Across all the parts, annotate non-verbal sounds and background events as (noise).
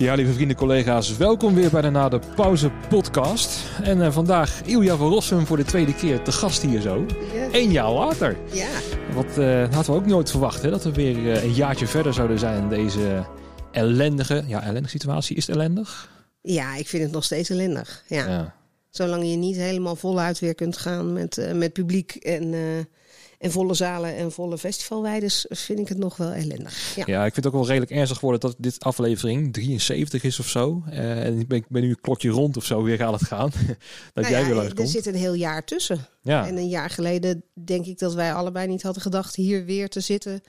Ja, lieve vrienden, collega's, welkom weer bij de Na de Pauze podcast. En uh, vandaag Ilja van Rossum voor de tweede keer te gast hier zo. Ja. Eén jaar later. Ja, Wat uh, hadden we ook nooit verwacht, hè? dat we weer uh, een jaartje verder zouden zijn in deze ellendige, ja, ellendige situatie. Is het ellendig? ja ik vind het nog steeds ellendig. Ja. Ja. Zolang je niet helemaal voluit weer kunt gaan met, eh, met publiek en, eh, en volle zalen en volle festivalweides, vind ik het nog wel ellendig. Ja. Ja, ik vind het ook wel redelijk ernstig geworden dat dit aflevering 73 is of zo. Eh, en ik ben, ik ben nu een klokje rond of zo weer gaat het gaan. (laughs) dat Nou jij ja, weer er langskomt. zit een heel jaar tussen. Ja. En een jaar geleden denk ik dat wij allebei niet hadden gedacht hier weer te zitten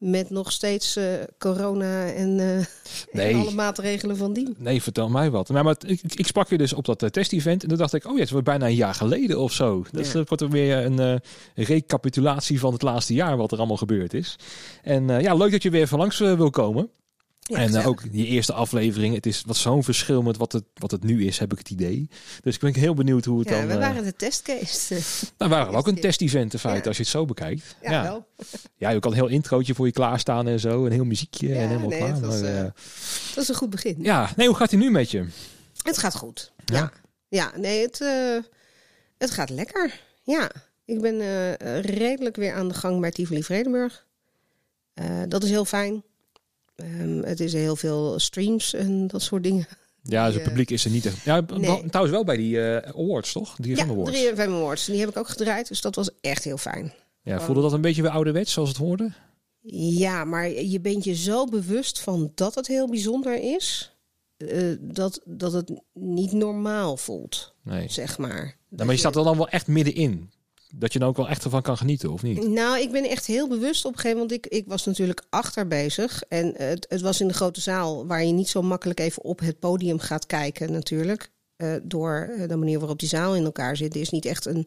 met nog steeds eh, corona en, eh, (laughs) Nee. en alle maatregelen van dien. Nee, vertel mij wat. Nou, maar ik, ik sprak je dus op dat eh, test-event en toen dacht ik, oh ja, het wordt bijna een jaar geleden of zo. Dus Ja. dat wordt er weer een recapitulatie van het laatste jaar wat er allemaal gebeurd is. En ja, leuk dat je weer even langs wil komen. Ja, en eh, ook die eerste aflevering, het is wat zo'n verschil met wat het, wat het nu is, heb ik het idee. Dus ik ben heel benieuwd hoe het ja, dan... we eh, waren de testcase. (laughs) nou, waren we ook een test-event in feite, Ja. als je het zo bekijkt. ja, wel. ja, je kan een heel introotje voor je klaarstaan en zo, een heel muziekje Ja, en helemaal nee, klaar. het was, maar, eh, Dat is een goed begin. ja, nee, hoe gaat het nu met je? Het gaat goed. Ja? Ja, ja nee, het, het gaat lekker. Ja, ik ben redelijk weer aan de gang bij Tivoli Vredenburg. Dat is heel fijn. Ehm, het is heel veel streams en dat soort dingen. Ja, dus het Die, publiek is er niet echt. Ja, nee. trouwens wel bij die eh, awards, toch? Die Ja, awards. 3 FM Awards. Die heb ik ook gedraaid, dus dat was echt heel fijn. Ja, voelde dat een beetje weer ouderwets, zoals het hoorde? Ja, maar je bent je zo bewust van dat het heel bijzonder is... eh, dat, dat het niet normaal voelt, Nee. zeg maar. Nou, maar je staat er dan wel echt middenin. Dat je er ook wel echt ervan kan genieten, of niet? Nou, ik ben echt heel bewust op een gegeven moment. Ik, ik was natuurlijk achter bezig. En het, het was in de grote zaal waar je niet zo makkelijk even op het podium gaat kijken, natuurlijk. Eh, door eh, de manier waarop die zaal in elkaar zit. Er is niet echt een,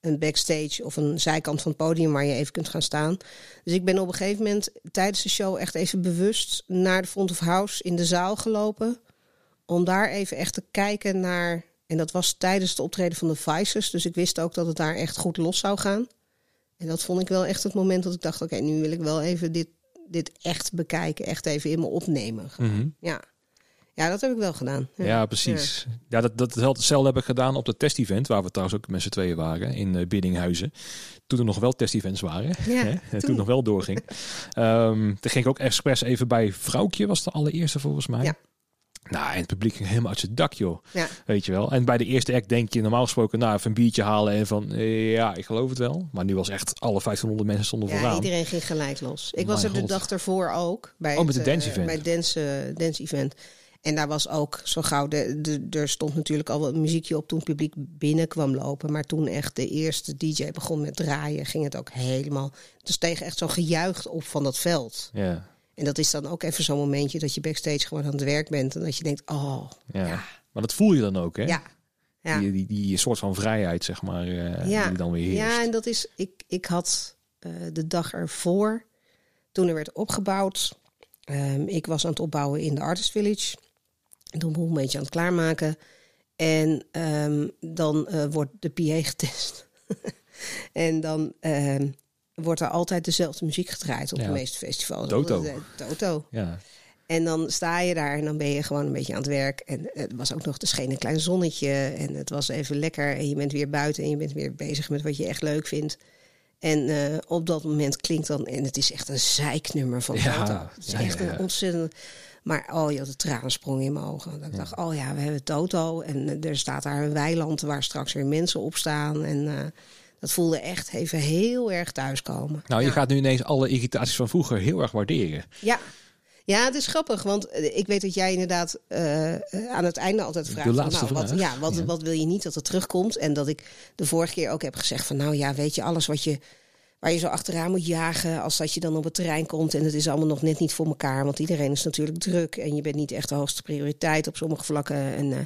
een backstage of een zijkant van het podium waar je even kunt gaan staan. Dus ik ben op een gegeven moment tijdens de show echt even bewust naar de front of house in de zaal gelopen. Om daar even echt te kijken naar. En dat was tijdens het optreden van de Vices. Dus ik wist ook dat het daar echt goed los zou gaan. En dat vond ik wel echt het moment dat ik dacht: oké, nu wil ik wel even dit, dit echt bekijken. Echt even in me opnemen. Mhm. Ja. ja, dat heb ik wel gedaan. Ja, precies. Ja, dat, dat hetzelfde heb ik gedaan op dat test-event, waar we trouwens ook met z'n tweeën waren, in eh, Biddinghuizen. Toen er nog wel test-events waren. Ja, hè, en toen. toen. nog wel doorging. (laughs) Ehm toen ging ik ook expres even bij Vrouwtje, was de allereerste volgens mij. Ja. Nou, en het publiek ging helemaal uit zijn dak, joh. Ja. Weet je wel. En bij de eerste act denk je normaal gesproken, nou, even een biertje halen en van, eh, ja, ik geloof het wel. Maar nu was echt alle 1500 mensen stonden Ja, vooraan. iedereen ging gelijk los. Ik was er de dag ervoor ook. Bij Oh, met het, dance eh, event. Bij het dance, dance event. En daar was ook zo gauw... De, de, er stond natuurlijk al wat muziekje op toen het publiek binnen kwam lopen. Maar toen echt de eerste DJ begon met draaien... ging het ook helemaal... Dus tegen echt zo gejuicht op van dat veld. Ja, En dat is dan ook even zo'n momentje dat je backstage gewoon aan het werk bent. En dat je denkt, oh, ja. Ja. Maar dat voel je dan ook, hè? ja. Ja. Die, die, die soort van vrijheid, zeg maar, eh, ja. die dan weer heerst. Ja, en dat is, ik, ik had eh, de dag ervoor, toen er werd opgebouwd, ehm, ik was aan het opbouwen in de Artist Village. En toen een beetje aan het klaarmaken. En ehm, dan eh, wordt de PA getest. (laughs) en dan ehm, wordt er altijd dezelfde muziek gedraaid op Ja. de meeste festivals. Toto. Eh, Toto. Ja. En dan sta je daar en dan ben je gewoon een beetje aan het werk. En het was ook nog, er scheen een klein zonnetje. En het was even lekker. En je bent weer buiten en je bent weer bezig met wat je echt leuk vindt. En eh, op dat moment klinkt dan, en het is echt een zeiknummer van Ja, Toto. Het is ja, echt een ontzettend. Maar oh, je had de tranen sprongen in mijn ogen. Dat ik dacht, oh ja, we hebben Toto. En eh, er staat daar een weiland waar straks weer mensen op staan. En dat voelde echt even heel erg thuiskomen. Nou, je Ja. gaat nu ineens alle irritaties van vroeger heel erg waarderen. Ja. Ja, het is grappig, want eh, ik weet dat jij inderdaad eh, aan het einde altijd vraagt: van, laatste nou, wat, vraag. ja, wat, Ja. wat wil je niet dat er terugkomt? En dat ik de vorige keer ook heb gezegd: van nou ja, weet je, alles wat je, waar je zo achteraan moet jagen, als dat je dan op het terrein komt en het is allemaal nog net niet voor elkaar, want iedereen is natuurlijk druk en je bent niet echt de hoogste prioriteit op sommige vlakken. En eh,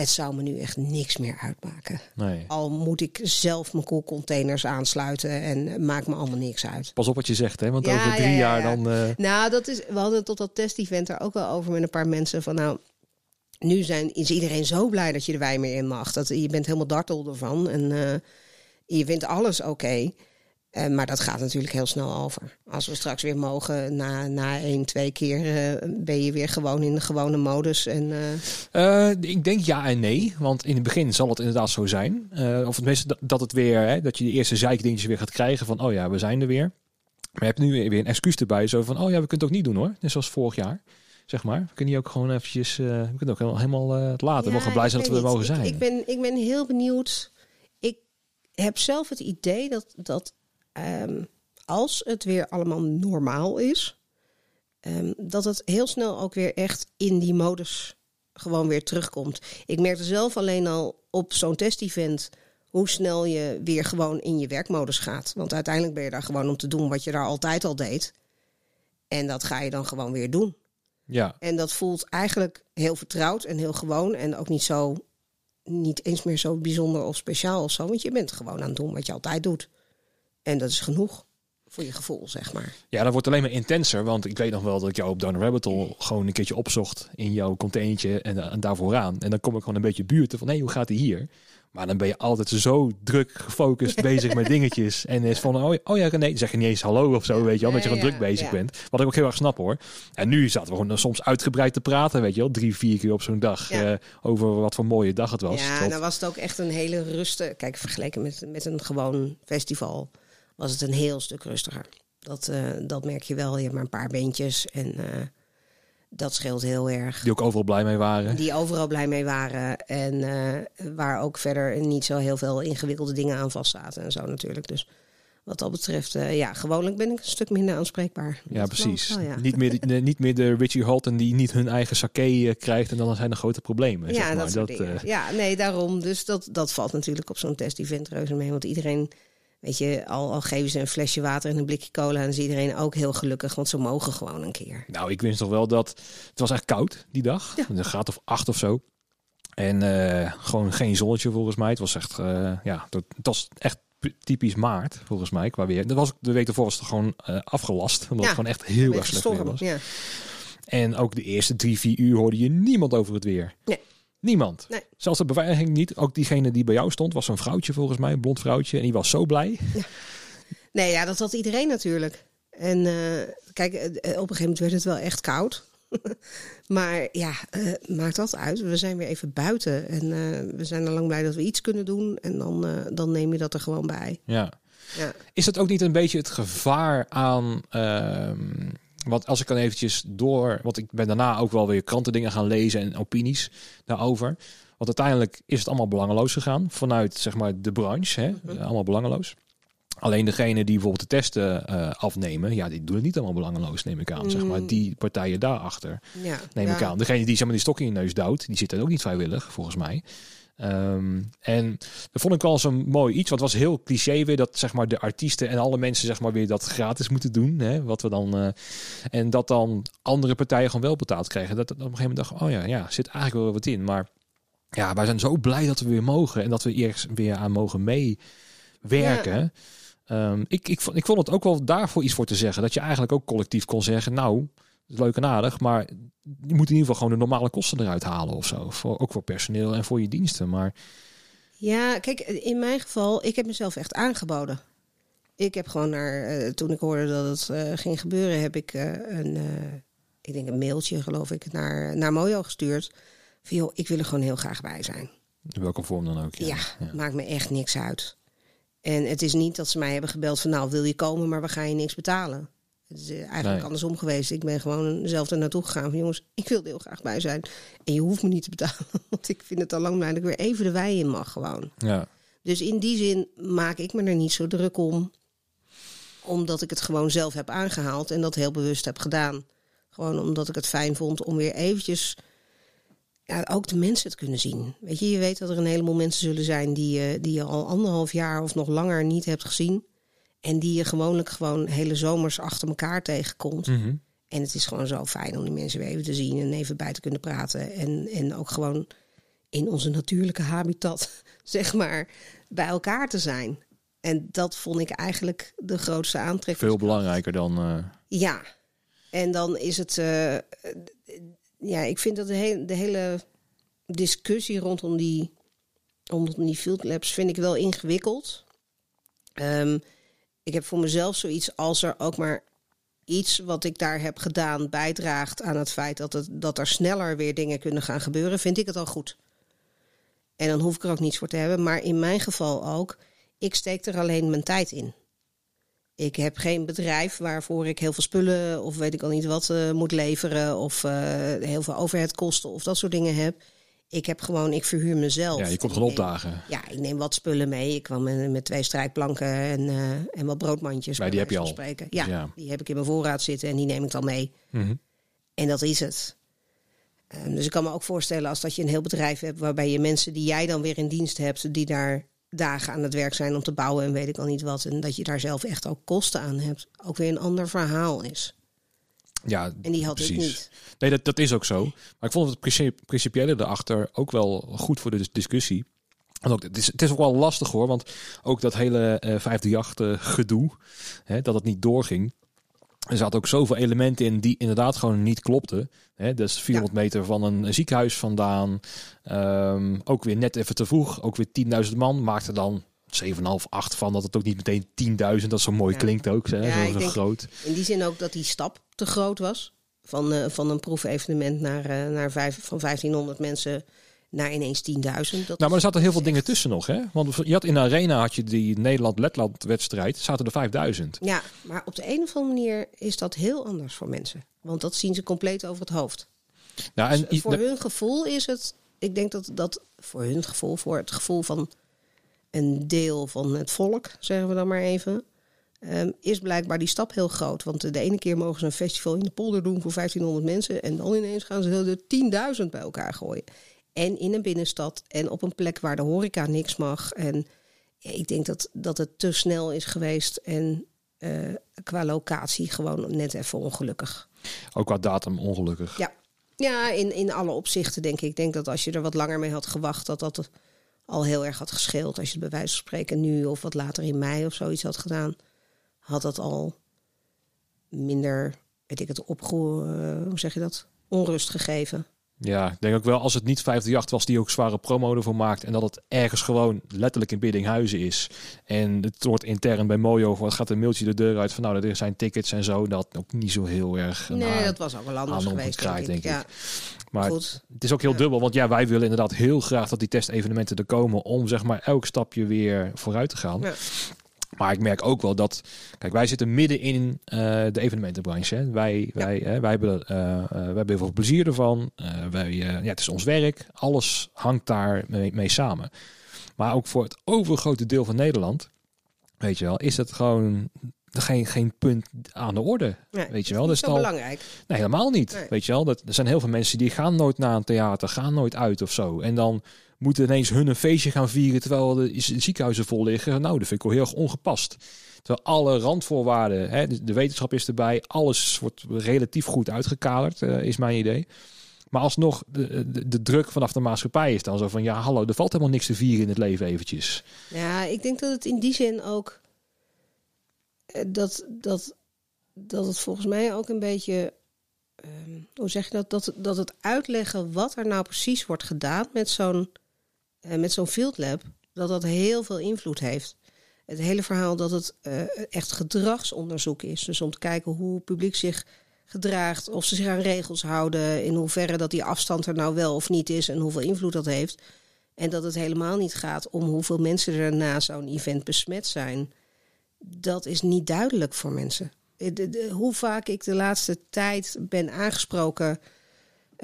het zou me nu echt niks meer uitmaken. Nee. Al moet ik zelf mijn koelcontainers aansluiten en maakt me allemaal niks uit. Pas op wat je zegt, hè? Want Ja, over drie ja, ja, jaar ja. dan... eh, Nou, dat is, we hadden tot dat test-event er ook wel over met een paar mensen. Van nou, nu zijn, is iedereen zo blij dat je er wij meer in mag. Dat, je bent helemaal dartel ervan en eh, je vindt alles oké. Eh, maar dat gaat natuurlijk heel snel over. Als we straks weer mogen, na, na één, twee keer eh, ben je weer gewoon in de gewone modus. En, eh, ik denk ja en nee. Want in het begin zal het inderdaad zo zijn. of tenminste dat, dat het weer, hè, dat je de eerste zeikdingetjes weer gaat krijgen van, oh ja, we zijn er weer. Maar je hebt nu weer een excuus erbij, zo van, oh ja, we kunnen het ook niet doen hoor. Net zoals vorig jaar zeg maar. We kunnen die ook gewoon eventjes, uh, we kunnen ook helemaal uh, laten. we mogen blij zijn dat we er mogen zijn. Ik, ik, ben, ik ben heel benieuwd. Ik heb zelf het idee dat, dat um, als het weer allemaal normaal is, um, dat het heel snel ook weer echt in die modus gewoon weer terugkomt. Ik merkte zelf alleen al op zo'n test-event hoe snel je weer gewoon in je werkmodus gaat. Want uiteindelijk ben je daar gewoon om te doen wat je daar altijd al deed. En dat ga je dan gewoon weer doen. Ja. En dat voelt eigenlijk heel vertrouwd en heel gewoon. En ook niet zo, niet eens meer zo bijzonder of speciaal of zo. Want je bent gewoon aan het doen wat je altijd doet. En dat is genoeg voor je gevoel, zeg maar. Ja, dat wordt alleen maar intenser. Want ik weet nog wel dat ik jou op Down Rabbit Hole gewoon een keertje opzocht in jouw containertje en, en daar vooraan. En dan kom ik gewoon een beetje buurten van, hé, hey, hoe gaat hij hier? Maar dan ben je altijd zo druk gefocust (laughs) bezig met dingetjes. En is van, oh, oh ja, nee, zeg je niet eens hallo of zo, weet je wel. Omdat je gewoon druk bezig bent. Wat ik ook heel erg snap hoor. En nu zaten we gewoon soms uitgebreid te praten, weet je wel. Drie, vier keer op zo'n dag. Uh, over wat voor mooie dag het was. Ja, dan nou was het ook echt een hele rustige... Kijk, vergeleken met, met een gewoon festival was het een heel stuk rustiger. Dat, uh, dat merk je wel. Je hebt maar een paar beentjes en... Uh, dat scheelt heel erg. Die ook overal blij mee waren. Die overal blij mee waren. En uh, waar ook verder niet zo heel veel ingewikkelde dingen aan vast zaten en zo natuurlijk. Dus wat dat betreft, ja, gewoonlijk ben ik een stuk minder aanspreekbaar. Ja, precies. ja. Niet, meer de, niet meer de Richie Holton die niet hun eigen sake krijgt en dan zijn er grote problemen. Ja, zeg maar. dat, dat ja, nee, daarom. Dus dat, dat valt natuurlijk op zo'n test-event reuze mee. Want iedereen Weet je, al, al geven ze een flesje water en een blikje cola... en is iedereen ook heel gelukkig, want ze mogen gewoon een keer. Nou, ik wist toch wel dat... Het was echt koud die dag. Ja. Een graad of acht of zo. En uh, gewoon geen zonnetje volgens mij. Het was echt, uh, ja, het was echt typisch maart volgens mij qua weer. Dat was de week ervoor was het gewoon uh, afgelast. Omdat ja, het gewoon echt heel erg slecht weer was. Ja. En ook de eerste drie, vier uur hoorde je niemand over het weer. Nee. Niemand. Nee. Zelfs de beveiliging niet. Ook diegene die bij jou stond was een vrouwtje volgens mij, een blond vrouwtje. En die was zo blij. Ja. Nee, ja, dat had iedereen natuurlijk. En uh, kijk, op een gegeven moment werd het wel echt koud. (laughs) maar ja, uh, maakt dat uit. We zijn weer even buiten. En we zijn al lang blij dat we iets kunnen doen. En dan, dan neem je dat er gewoon bij. Ja. ja. Is dat ook niet een beetje het gevaar aan... Want als ik dan eventjes door, want ik ben daarna ook wel weer krantendingen gaan lezen en opinies daarover. Want uiteindelijk is het allemaal belangeloos gegaan vanuit zeg maar de branche, hè? Mhm. allemaal belangeloos. Alleen degene die bijvoorbeeld de testen uh, afnemen, ja, die doen het niet allemaal belangeloos, neem ik aan. Zeg maar mm. die partijen daarachter, ja, neem ik aan. Degene die zeg maar die stok in je neus duwt, die zit er ook niet vrijwillig, volgens mij. Um, en dat vond ik wel zo'n mooi iets. Want het was heel cliché weer dat zeg maar de artiesten en alle mensen zeg maar weer dat gratis moeten doen. Hè, wat we dan, uh, en dat dan andere partijen gewoon wel betaald krijgen. Dat, dat op een gegeven moment dacht oh ja, ja, zit eigenlijk wel wat in. Maar ja, wij zijn zo blij dat we weer mogen. En dat we eerst weer aan mogen meewerken. Ja. Um, ik, ik, vond, ik vond het ook wel daarvoor iets voor te zeggen. Dat je eigenlijk ook collectief kon zeggen, nou, leuk en aardig, maar je moet in ieder geval gewoon de normale kosten eruit halen of zo. Voor, ook voor personeel en voor je diensten. Maar... Ja, kijk, in mijn geval, ik heb mezelf echt aangeboden. Ik heb gewoon naar, uh, toen ik hoorde dat het uh, ging gebeuren, heb ik uh, een, ik denk een mailtje geloof ik, naar, naar Mojo gestuurd. Van joh, ik wil er gewoon heel graag bij zijn. In welke vorm dan ook. Ja. Ja, ja, maakt me echt niks uit. En het is niet dat ze mij hebben gebeld van nou wil je komen, maar we gaan je niks betalen. Het is eh, eigenlijk andersom geweest. Ik ben gewoon zelf er naartoe gegaan van jongens, ik wil er heel graag bij zijn. En je hoeft me niet te betalen, (laughs) want ik vind het al lang dat ik weer even de wei in mag gewoon. Ja. Dus in die zin maak ik me er niet zo druk om, omdat ik het gewoon zelf heb aangehaald en dat heel bewust heb gedaan. Gewoon omdat ik het fijn vond om weer eventjes ja, ook de mensen te kunnen zien. Weet je, je weet dat er een heleboel mensen zullen zijn die, uh, die je al anderhalf jaar of nog langer niet hebt gezien. En die je gewoonlijk gewoon hele zomers achter elkaar tegenkomt. Mhm. En het is gewoon zo fijn om die mensen weer even te zien en even bij te kunnen praten. En, en ook gewoon in onze natuurlijke habitat, (laughs) zeg maar, bij elkaar te zijn. En dat vond ik eigenlijk de grootste aantrekking. Veel belangrijker dan. Uh... Ja, en dan is het. Uh, ja, ik vind dat de, hele, de hele discussie rondom die, rondom die field labs vind ik wel ingewikkeld. Um, ik heb voor mezelf zoiets als er ook maar iets wat ik daar heb gedaan bijdraagt aan het feit dat, het, dat er sneller weer dingen kunnen gaan gebeuren, vind ik het al goed. En dan hoef ik er ook niets voor te hebben. Maar in mijn geval ook, ik steek er alleen mijn tijd in. Ik heb geen bedrijf waarvoor ik heel veel spullen of weet ik al niet wat uh, moet leveren. Of uh, heel veel overheadkosten of dat soort dingen heb. Ik heb gewoon, ik verhuur mezelf. Ja, je komt gewoon opdagen. Ja, ik neem wat spullen mee. Ik kwam met, met twee strijkplanken en, uh, en wat broodmandjes. Maar die heb je al. Spreken. Ja, ja, die heb ik in mijn voorraad zitten en die neem ik dan mee. Mm -hmm. En dat is het. Um, dus ik kan me ook voorstellen als dat je een heel bedrijf hebt waarbij je mensen die jij dan weer in dienst hebt, die daar dagen aan het werk zijn om te bouwen en weet ik al niet wat. En dat je daar zelf echt ook kosten aan hebt. Ook weer een ander verhaal is. Ja, en die had precies. ik niet. Nee, dat, dat is ook zo. Maar ik vond het principe, principiële erachter ook wel goed voor de discussie. En ook, het, is, het is ook wel lastig hoor, want ook dat hele uh, 538 gedoe, hè, dat het niet doorging. Er zaten ook zoveel elementen in die inderdaad gewoon niet klopten. Hè, dus 400 ja. meter van een ziekenhuis vandaan. Um, ook weer net even te vroeg. Ook weer 10.000 man. Maakte dan 7,5, 8 van. Dat het ook niet meteen 10.000. Dat zo mooi ja. klinkt ook. Hè, ja, zo, zo groot. In die zin ook dat die stap te groot was. Van, uh, van een proefevenement naar, uh, naar vijf, van 1500 mensen naar ineens 10.000. Nou, maar er zaten heel veel dingen tussen nog, hè? Want je had in de arena had je die Nederland-Letland wedstrijd, zaten er 5000. Ja, maar op de een of andere manier is dat heel anders voor mensen, want dat zien ze compleet over het hoofd. Nou, en dus voor hun gevoel is het, ik denk dat dat voor hun gevoel, voor het gevoel van een deel van het volk, zeggen we dan maar even, um, is blijkbaar die stap heel groot. Want de ene keer mogen ze een festival in de polder doen voor 1500 mensen en dan ineens gaan ze er 10.000 bij elkaar gooien. En in een binnenstad en op een plek waar de horeca niks mag. En ja, ik denk dat, dat het te snel is geweest en uh, qua locatie gewoon net even ongelukkig. Ook qua datum ongelukkig. Ja, ja in, in alle opzichten denk ik. Ik denk dat als je er wat langer mee had gewacht, dat dat al heel erg had gescheeld. Als je het bij wijze van spreken nu of wat later in mei of zoiets had gedaan, had dat al minder, weet ik het, opge... Uh, hoe zeg je dat? Onrust gegeven. Ja, ik denk ook wel als het niet 538 was die ook zware promo ervoor maakt. En dat het ergens gewoon letterlijk in Biddinghuizen is. En het wordt intern bij Mojo, het gaat een mailtje de deur uit van nou, er zijn tickets en zo. Dat ook niet zo heel erg. Nee, dat was ook wel anders geweest, kraait, denk ik. Denk ik. Ja. Maar Goed. het is ook heel ja. dubbel, want ja, wij willen inderdaad heel graag dat die testevenementen er komen om zeg maar elk stapje weer vooruit te gaan. Ja. Maar ik merk ook wel dat, kijk, wij zitten midden in uh, de evenementenbranche. Hè. Wij, ja. wij, hè, wij, hebben, uh, uh, wij hebben heel veel plezier ervan. wij, ja, het is ons werk. Alles hangt daar mee, mee, samen. Maar ook voor het overgrote deel van Nederland, weet je wel, is het gewoon geen, geen punt aan de orde. Nee, weet je wel, dat is al belangrijk. Nee, helemaal niet. Nee. Weet je wel, dat, er zijn heel veel mensen die gaan nooit naar een theater, gaan nooit uit of zo. En dan moeten ineens hun een feestje gaan vieren terwijl de ziekenhuizen vol liggen. Nou, dat vind ik wel heel erg ongepast. Terwijl alle randvoorwaarden, hè, de wetenschap is erbij, alles wordt relatief goed uitgekaderd, uh, is mijn idee. Maar alsnog, de, de, druk vanaf de maatschappij is dan zo van, ja hallo, er valt helemaal niks te vieren in het leven eventjes. Ja, ik denk dat het in die zin ook, dat, dat, dat het volgens mij ook een beetje um, hoe zeg je dat? dat? Dat het uitleggen wat er nou precies wordt gedaan met zo'n met zo'n field lab, dat dat heel veel invloed heeft. Het hele verhaal dat het uh, echt gedragsonderzoek is. Dus om te kijken hoe het publiek zich gedraagt, of ze zich aan regels houden, in hoeverre dat die afstand er nou wel of niet is en hoeveel invloed dat heeft. En dat het helemaal niet gaat om hoeveel mensen er na zo'n event besmet zijn. Dat is niet duidelijk voor mensen. De, de, hoe vaak ik de laatste tijd ben aangesproken.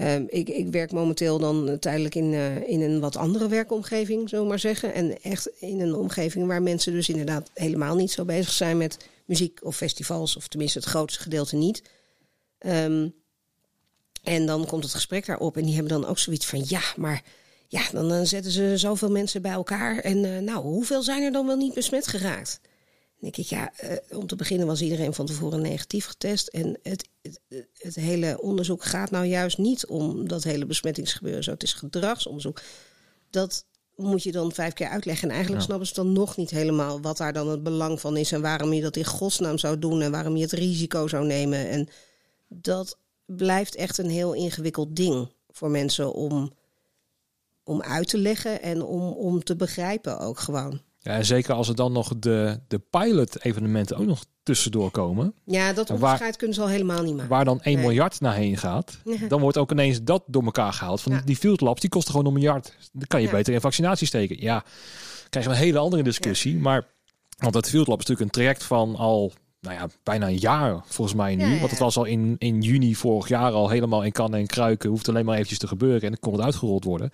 Um, ik, ik, werk momenteel dan tijdelijk in, uh, in een wat andere werkomgeving, we maar zeggen. En echt in een omgeving waar mensen dus inderdaad helemaal niet zo bezig zijn met muziek of festivals, of tenminste het grootste gedeelte niet. Um, en dan komt het gesprek daarop en die hebben dan ook zoiets van: ja, maar ja, dan, dan zetten ze zoveel mensen bij elkaar. En nou, hoeveel zijn er dan wel niet besmet geraakt? Denk ik, ja, uh, om te beginnen was iedereen van tevoren negatief getest. En het, het, het, hele onderzoek gaat nou juist niet om dat hele besmettingsgebeuren. Zo, het is gedragsonderzoek. Dat moet je dan vijf keer uitleggen. En eigenlijk ja. snappen ze dan nog niet helemaal wat daar dan het belang van is. En waarom je dat in godsnaam zou doen. En waarom je het risico zou nemen. En dat blijft echt een heel ingewikkeld ding voor mensen om, om uit te leggen. En om, om te begrijpen ook gewoon. Ja, zeker als er dan nog de, de pilot-evenementen ook nog tussendoor komen. Ja, dat waar- onderscheid kunnen ze al helemaal niet maken. Waar dan 1 Nee. miljard naar heen gaat. (laughs) Dan wordt ook ineens dat door elkaar gehaald. Van Ja. die field labs, die kosten gewoon een miljard. Dan kan je Ja. beter in vaccinatie steken. Ja, krijg je een hele andere discussie. Maar, want dat field lab is natuurlijk een traject van al, nou ja, bijna een jaar volgens mij nu. Ja, ja, Want het was al in, in juni vorig jaar al helemaal in kannen en kruiken. Hoeft alleen maar eventjes te gebeuren en dan kon het uitgerold worden.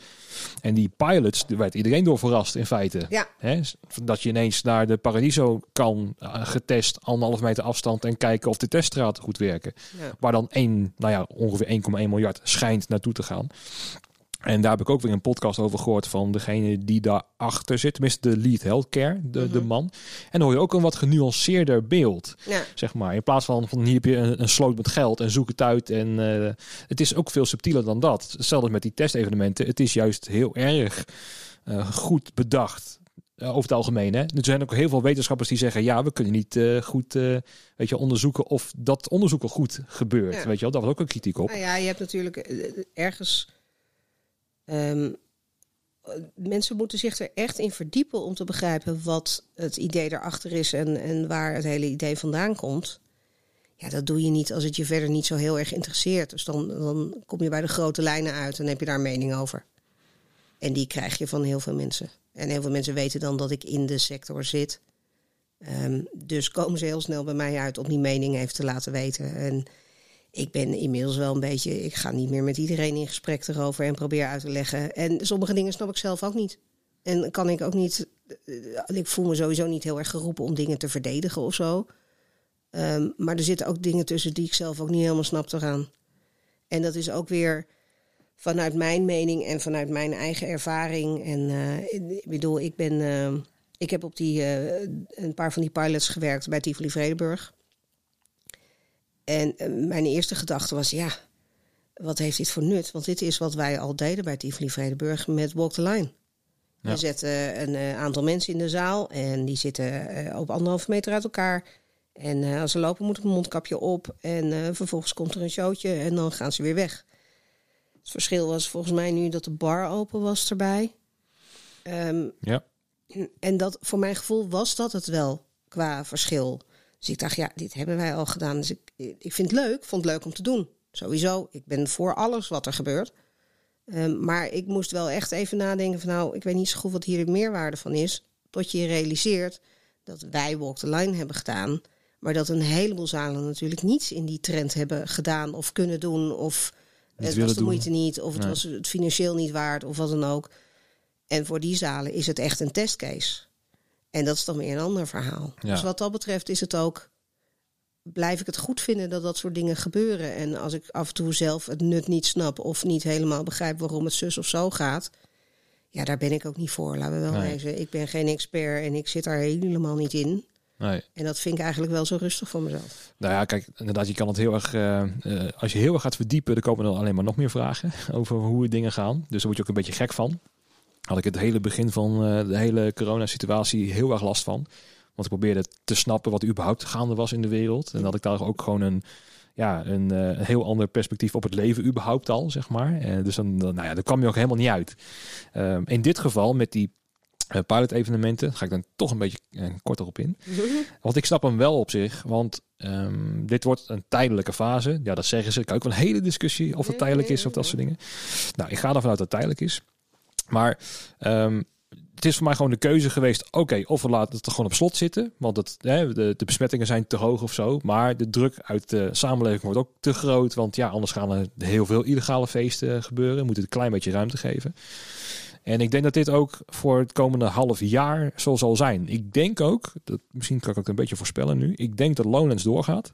En die pilots, daar werd iedereen door verrast in feite. Ja. Hè, dat je ineens naar de Paradiso kan eh, getest, anderhalf meter afstand en kijken of de teststraten goed werken. Waar dan 1, nou ja, ongeveer 1,1 miljard schijnt naartoe te gaan. En daar heb ik ook weer een podcast over gehoord van degene die daarachter zit. Tenminste, de lead healthcare, de, de Mhm. man. En dan hoor je ook een wat genuanceerder beeld, Ja. zeg maar. In plaats van, van hier heb je een, een sloot met geld en zoek het uit. En eh, het is ook veel subtieler dan dat. Hetzelfde met die testevenementen. Het is juist heel erg eh, goed bedacht. eh, over het algemeen. Hè? Er zijn ook heel veel wetenschappers die zeggen: ja, we kunnen niet goed weet je, onderzoeken of dat onderzoek al goed gebeurt. Ja. Weet je wel, daar was ook een kritiek op. Nou ja, je hebt natuurlijk ergens. Ehm, eh, mensen moeten zich er echt in verdiepen om te begrijpen wat het idee erachter is en, en waar het hele idee vandaan komt. Ja, dat doe je niet als het je verder niet zo heel erg interesseert. Dus dan, dan kom je bij de grote lijnen uit en heb je daar een mening over. En die krijg je van heel veel mensen. En heel veel mensen weten dan dat ik in de sector zit. Ehm, dus komen ze heel snel bij mij uit om die mening even te laten weten. En ik ben inmiddels wel een beetje. Ik ga niet meer met iedereen in gesprek erover en probeer uit te leggen. En sommige dingen snap ik zelf ook niet. En kan ik ook niet. eh, Ik voel me sowieso niet heel erg geroepen om dingen te verdedigen of zo. Ehm, maar er zitten ook dingen tussen die ik zelf ook niet helemaal snap eraan. En dat is ook weer vanuit mijn mening en vanuit mijn eigen ervaring. En eh, ik bedoel, ik ben. eh, ik heb op die, eh, een paar van die pilots gewerkt bij Tivoli Vredenburg. En eh, mijn eerste gedachte was, ja, wat heeft dit voor nut? Want dit is wat wij al deden bij Tivoli Vredenburg met Walk the Line. Ja. We zetten een eh, aantal mensen in de zaal en die zitten eh, op anderhalve meter uit elkaar. En als ze lopen moet een mondkapje op en vervolgens komt er een showtje en dan gaan ze weer weg. Het verschil was volgens mij nu dat de bar open was erbij. Ehm, Ja. en dat, voor mijn gevoel was dat het wel qua verschil. Dus ik dacht, ja, dit hebben wij al gedaan. Dus ik, ik vind het leuk, vond het leuk om te doen. Sowieso, ik ben voor alles wat er gebeurt. Ehm, maar ik moest wel echt even nadenken van... nou, ik weet niet zo goed wat hier de meerwaarde van is... tot je realiseert dat wij Walk the Line hebben gedaan... maar dat een heleboel zalen natuurlijk niets in die trend hebben gedaan... of kunnen doen, of het was de doen. moeite niet... of het Nee. was het financieel niet waard, of wat dan ook. En voor die zalen is het echt een testcase... En dat is dan weer een ander verhaal. Ja. Dus wat dat betreft is het ook. Blijf ik het goed vinden dat dat soort dingen gebeuren. En als ik af en toe zelf het nut niet snap. of niet helemaal begrijp waarom het zus of zo gaat. Ja, daar ben ik ook niet voor. Laten we wel Nee. wezen. Ik ben geen expert en ik zit daar helemaal niet in. Nee. En dat vind ik eigenlijk wel zo rustig voor mezelf. Nou ja, kijk, inderdaad, je kan het heel erg. eh, eh, als je heel erg gaat verdiepen, dan komen er alleen maar nog meer vragen (laughs) over hoe dingen gaan. Dus daar word je ook een beetje gek van. Had ik het hele begin van eh, de hele coronasituatie heel erg last van. Want ik probeerde te snappen wat er überhaupt gaande was in de wereld. En dat ik daar ook gewoon een, ja, een, eh, heel ander perspectief op het leven überhaupt al, zeg maar. Eh, dus dan, dan, nou ja, daar kwam je ook helemaal niet uit. Ehm, in dit geval, met die eh, pilot-evenementen, ga ik dan toch een beetje korter op in. (laughs) Want ik snap hem wel op zich, want ehm, dit wordt een tijdelijke fase. Ja, dat zeggen ze. Ik heb ook wel een hele discussie of het tijdelijk is of dat soort dingen. Nou, ik ga ervan uit dat het tijdelijk is. Maar ehm, het is voor mij gewoon de keuze geweest. Oké, of we laten het gewoon op slot zitten. Want het, hè, de, de besmettingen zijn te hoog of zo. Maar de druk uit de samenleving wordt ook te groot. Want ja, anders gaan er heel veel illegale feesten gebeuren. We moeten het een klein beetje ruimte geven. En ik denk dat dit ook voor het komende half jaar zo zal zijn. Ik denk ook, dat, misschien kan ik het een beetje voorspellen nu. Ik denk dat Lowlands doorgaat.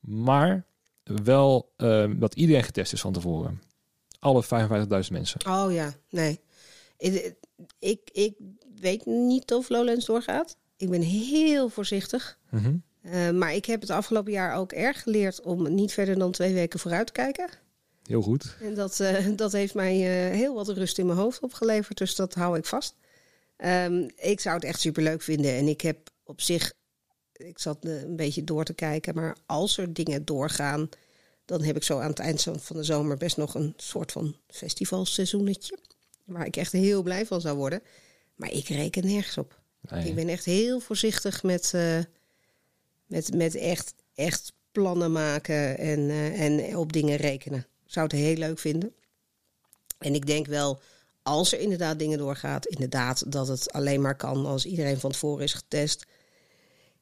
Maar wel eh, dat iedereen getest is van tevoren. Alle 55.000 mensen. Oh ja, nee. Ik, ik, weet niet of Lowlands doorgaat. Ik ben heel voorzichtig. Mhm. Eh, maar ik heb het afgelopen jaar ook erg geleerd om niet verder dan twee weken vooruit te kijken. Heel goed. En dat, eh, (laughs) dat heeft mij eh, heel wat rust in mijn hoofd opgeleverd. Dus dat hou ik vast. Ehm, ik zou het echt superleuk vinden. En ik heb op zich... Ik zat een beetje door te kijken. Maar als er dingen doorgaan... dan heb ik zo aan het eind van de zomer... best nog een soort van festivalseizoenetje. Waar ik echt heel blij van zou worden. Maar ik reken nergens op. Nee. Ik ben echt heel voorzichtig met, eh, met, met echt, echt plannen maken en, eh, en op dingen rekenen. Ik zou het heel leuk vinden. En ik denk wel, als er inderdaad dingen doorgaat, inderdaad dat het alleen maar kan als iedereen van tevoren is getest.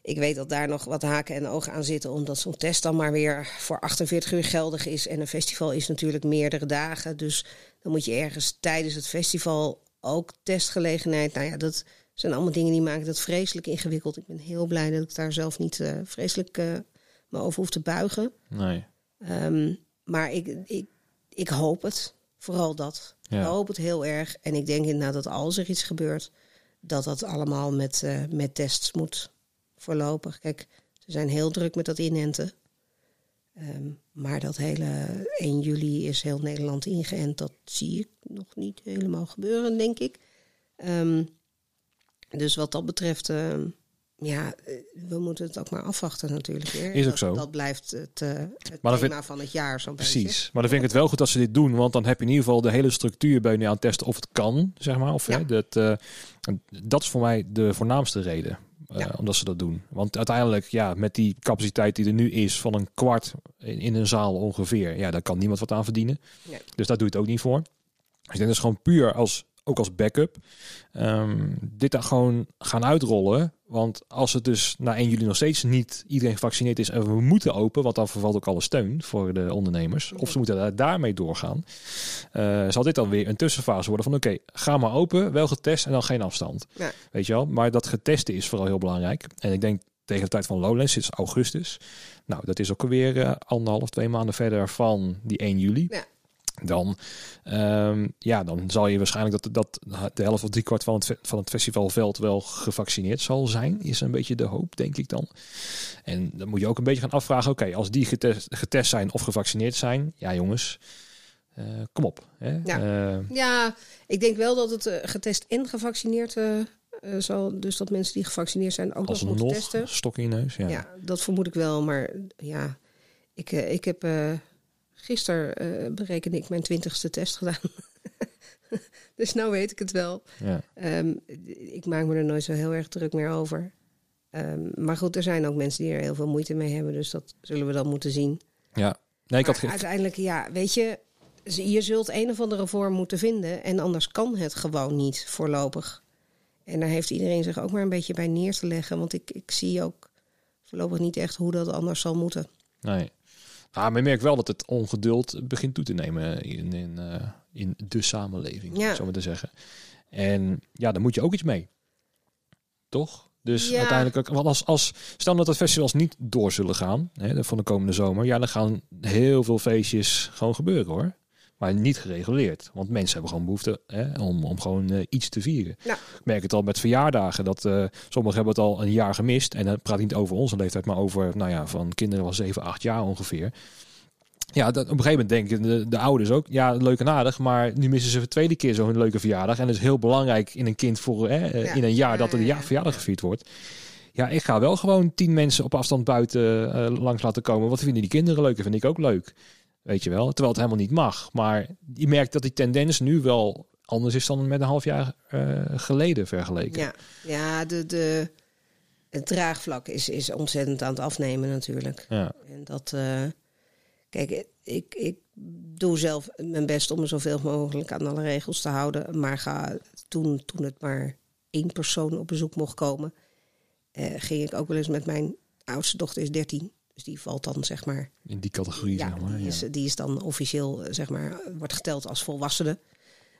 Ik weet dat daar nog wat haken en ogen aan zitten, omdat zo'n test dan maar weer voor 48 uur geldig is. En een festival is natuurlijk meerdere dagen. Dus dan moet je ergens tijdens het festival ook testgelegenheid. Nou ja, dat zijn allemaal dingen die maken dat vreselijk ingewikkeld. Ik ben heel blij dat ik daar zelf niet eh, vreselijk uh, me over hoef te buigen. Nee. Um, maar ik, ik, ik hoop het. Vooral dat. Ja. Ik hoop het heel erg. En ik denk inderdaad dat als er iets gebeurt, dat dat allemaal met, uh, met tests moet voorlopig. Kijk, ze zijn heel druk met dat inenten. Um, maar dat hele 1 juli is heel Nederland ingeënt. Dat zie ik nog niet helemaal gebeuren, denk ik. Um, dus wat dat betreft, uh, ja, we moeten het ook maar afwachten natuurlijk. Is ook dat, zo. Dat blijft het, uh, het maar thema vind, van het jaar zo'n Precies. beetje. Maar dan vind ik het wel goed dat ze dit doen. Want dan heb je in ieder geval de hele structuur bij je aan het testen of het kan, zeg maar. Of, Ja. hè, dat, uh, dat is voor mij de voornaamste reden. Uh, Ja. Omdat ze dat doen. Want uiteindelijk, ja, met die capaciteit die er nu is van een kwart in, in een zaal ongeveer, ja, daar kan niemand wat aan verdienen. Nee. Dus daar doe je het ook niet voor. Dus ik denk dat is gewoon puur als, ook als backup, um, dit dan gewoon gaan uitrollen. Want als het dus na 1 juli nog steeds niet iedereen gevaccineerd is en we moeten open, want dan vervalt ook alle steun voor de ondernemers, of ze moeten daar, daarmee doorgaan, uh, zal dit dan weer een tussenfase worden van oké, okay, ga maar open, wel getest en dan geen afstand. Ja. Weet je wel? Maar dat getesten is vooral heel belangrijk. En ik denk tegen de tijd van Lowlands, is augustus. Nou, dat is ook alweer uh, anderhalf, twee maanden verder van die 1 juli. Ja. Dan, um, ja, dan zal je waarschijnlijk dat, dat de helft of drie kwart van het, van het festivalveld wel gevaccineerd zal zijn. Is een beetje de hoop, denk ik dan. En dan moet je ook een beetje gaan afvragen: oké, okay, als die getest, getest zijn of gevaccineerd zijn, ja, jongens, uh, kom op. Hè? Ja. Uh, ja, ik denk wel dat het uh, getest en gevaccineerd zal. Dus dat mensen die gevaccineerd zijn ook nog moeten testen. Stok in je neus, ja. ja. dat vermoed ik wel. Maar ja, ik, ik heb. Gisteren uh, berekende ik mijn twintigste test gedaan. (laughs) dus nou weet ik het wel. Ja. Um, ik maak me er nooit zo heel erg druk meer over. Um, maar goed, er zijn ook mensen die er heel veel moeite mee hebben. Dus dat zullen we dan moeten zien. Ja, nee, ik had uiteindelijk, ja, weet je, je zult een of andere vorm moeten vinden. En anders kan het gewoon niet voorlopig. En daar heeft iedereen zich ook maar een beetje bij neer te leggen. Want ik, ik zie ook voorlopig niet echt hoe dat anders zal moeten. Nee. Nou, maar je merkt wel dat het ongeduld begint toe te nemen in, in, uh, in de samenleving, ja. zo maar te zeggen. En ja, daar moet je ook iets mee. Toch? Dus ja. uiteindelijk ook, want als, als stel dat het festivals niet door zullen gaan hè, van de komende zomer, ja, dan gaan heel veel feestjes gewoon gebeuren hoor. Maar niet gereguleerd. Want mensen hebben gewoon behoefte hè, om, om gewoon uh, iets te vieren. Ja. Ik merk het al met verjaardagen. Dat uh, sommigen hebben het al een jaar gemist. En dan praat niet over onze leeftijd, maar over nou ja, van kinderen van 7, 8 jaar ongeveer. Ja, dat, op een gegeven moment denken de, de ouders ook, ja, leuk en aardig, maar nu missen ze voor de tweede keer zo'n leuke verjaardag. En het is heel belangrijk in een kind voor hè, Ja. in een jaar Ja, dat er een ja, jaar verjaardag gevierd wordt. Ja, ik ga wel gewoon tien mensen op afstand buiten uh, langs laten komen. Wat vinden die kinderen leuk? Vind ik ook leuk. Weet je wel, terwijl het helemaal niet mag. Maar je merkt dat die tendens nu wel anders is dan met een half jaar uh, geleden vergeleken. Ja, ja de, de, het draagvlak is, is ontzettend aan het afnemen natuurlijk. Ja. En dat, uh, kijk, ik, ik doe zelf mijn best om me zoveel mogelijk aan alle regels te houden. Maar ga, toen, toen het maar één persoon op bezoek mocht komen, uh, ging ik ook wel eens met mijn oudste dochter is 13. Dus die valt dan, zeg maar... In die categorie, ja, zeg maar. Die, ja. is, die is dan officieel, zeg maar, wordt geteld als volwassene.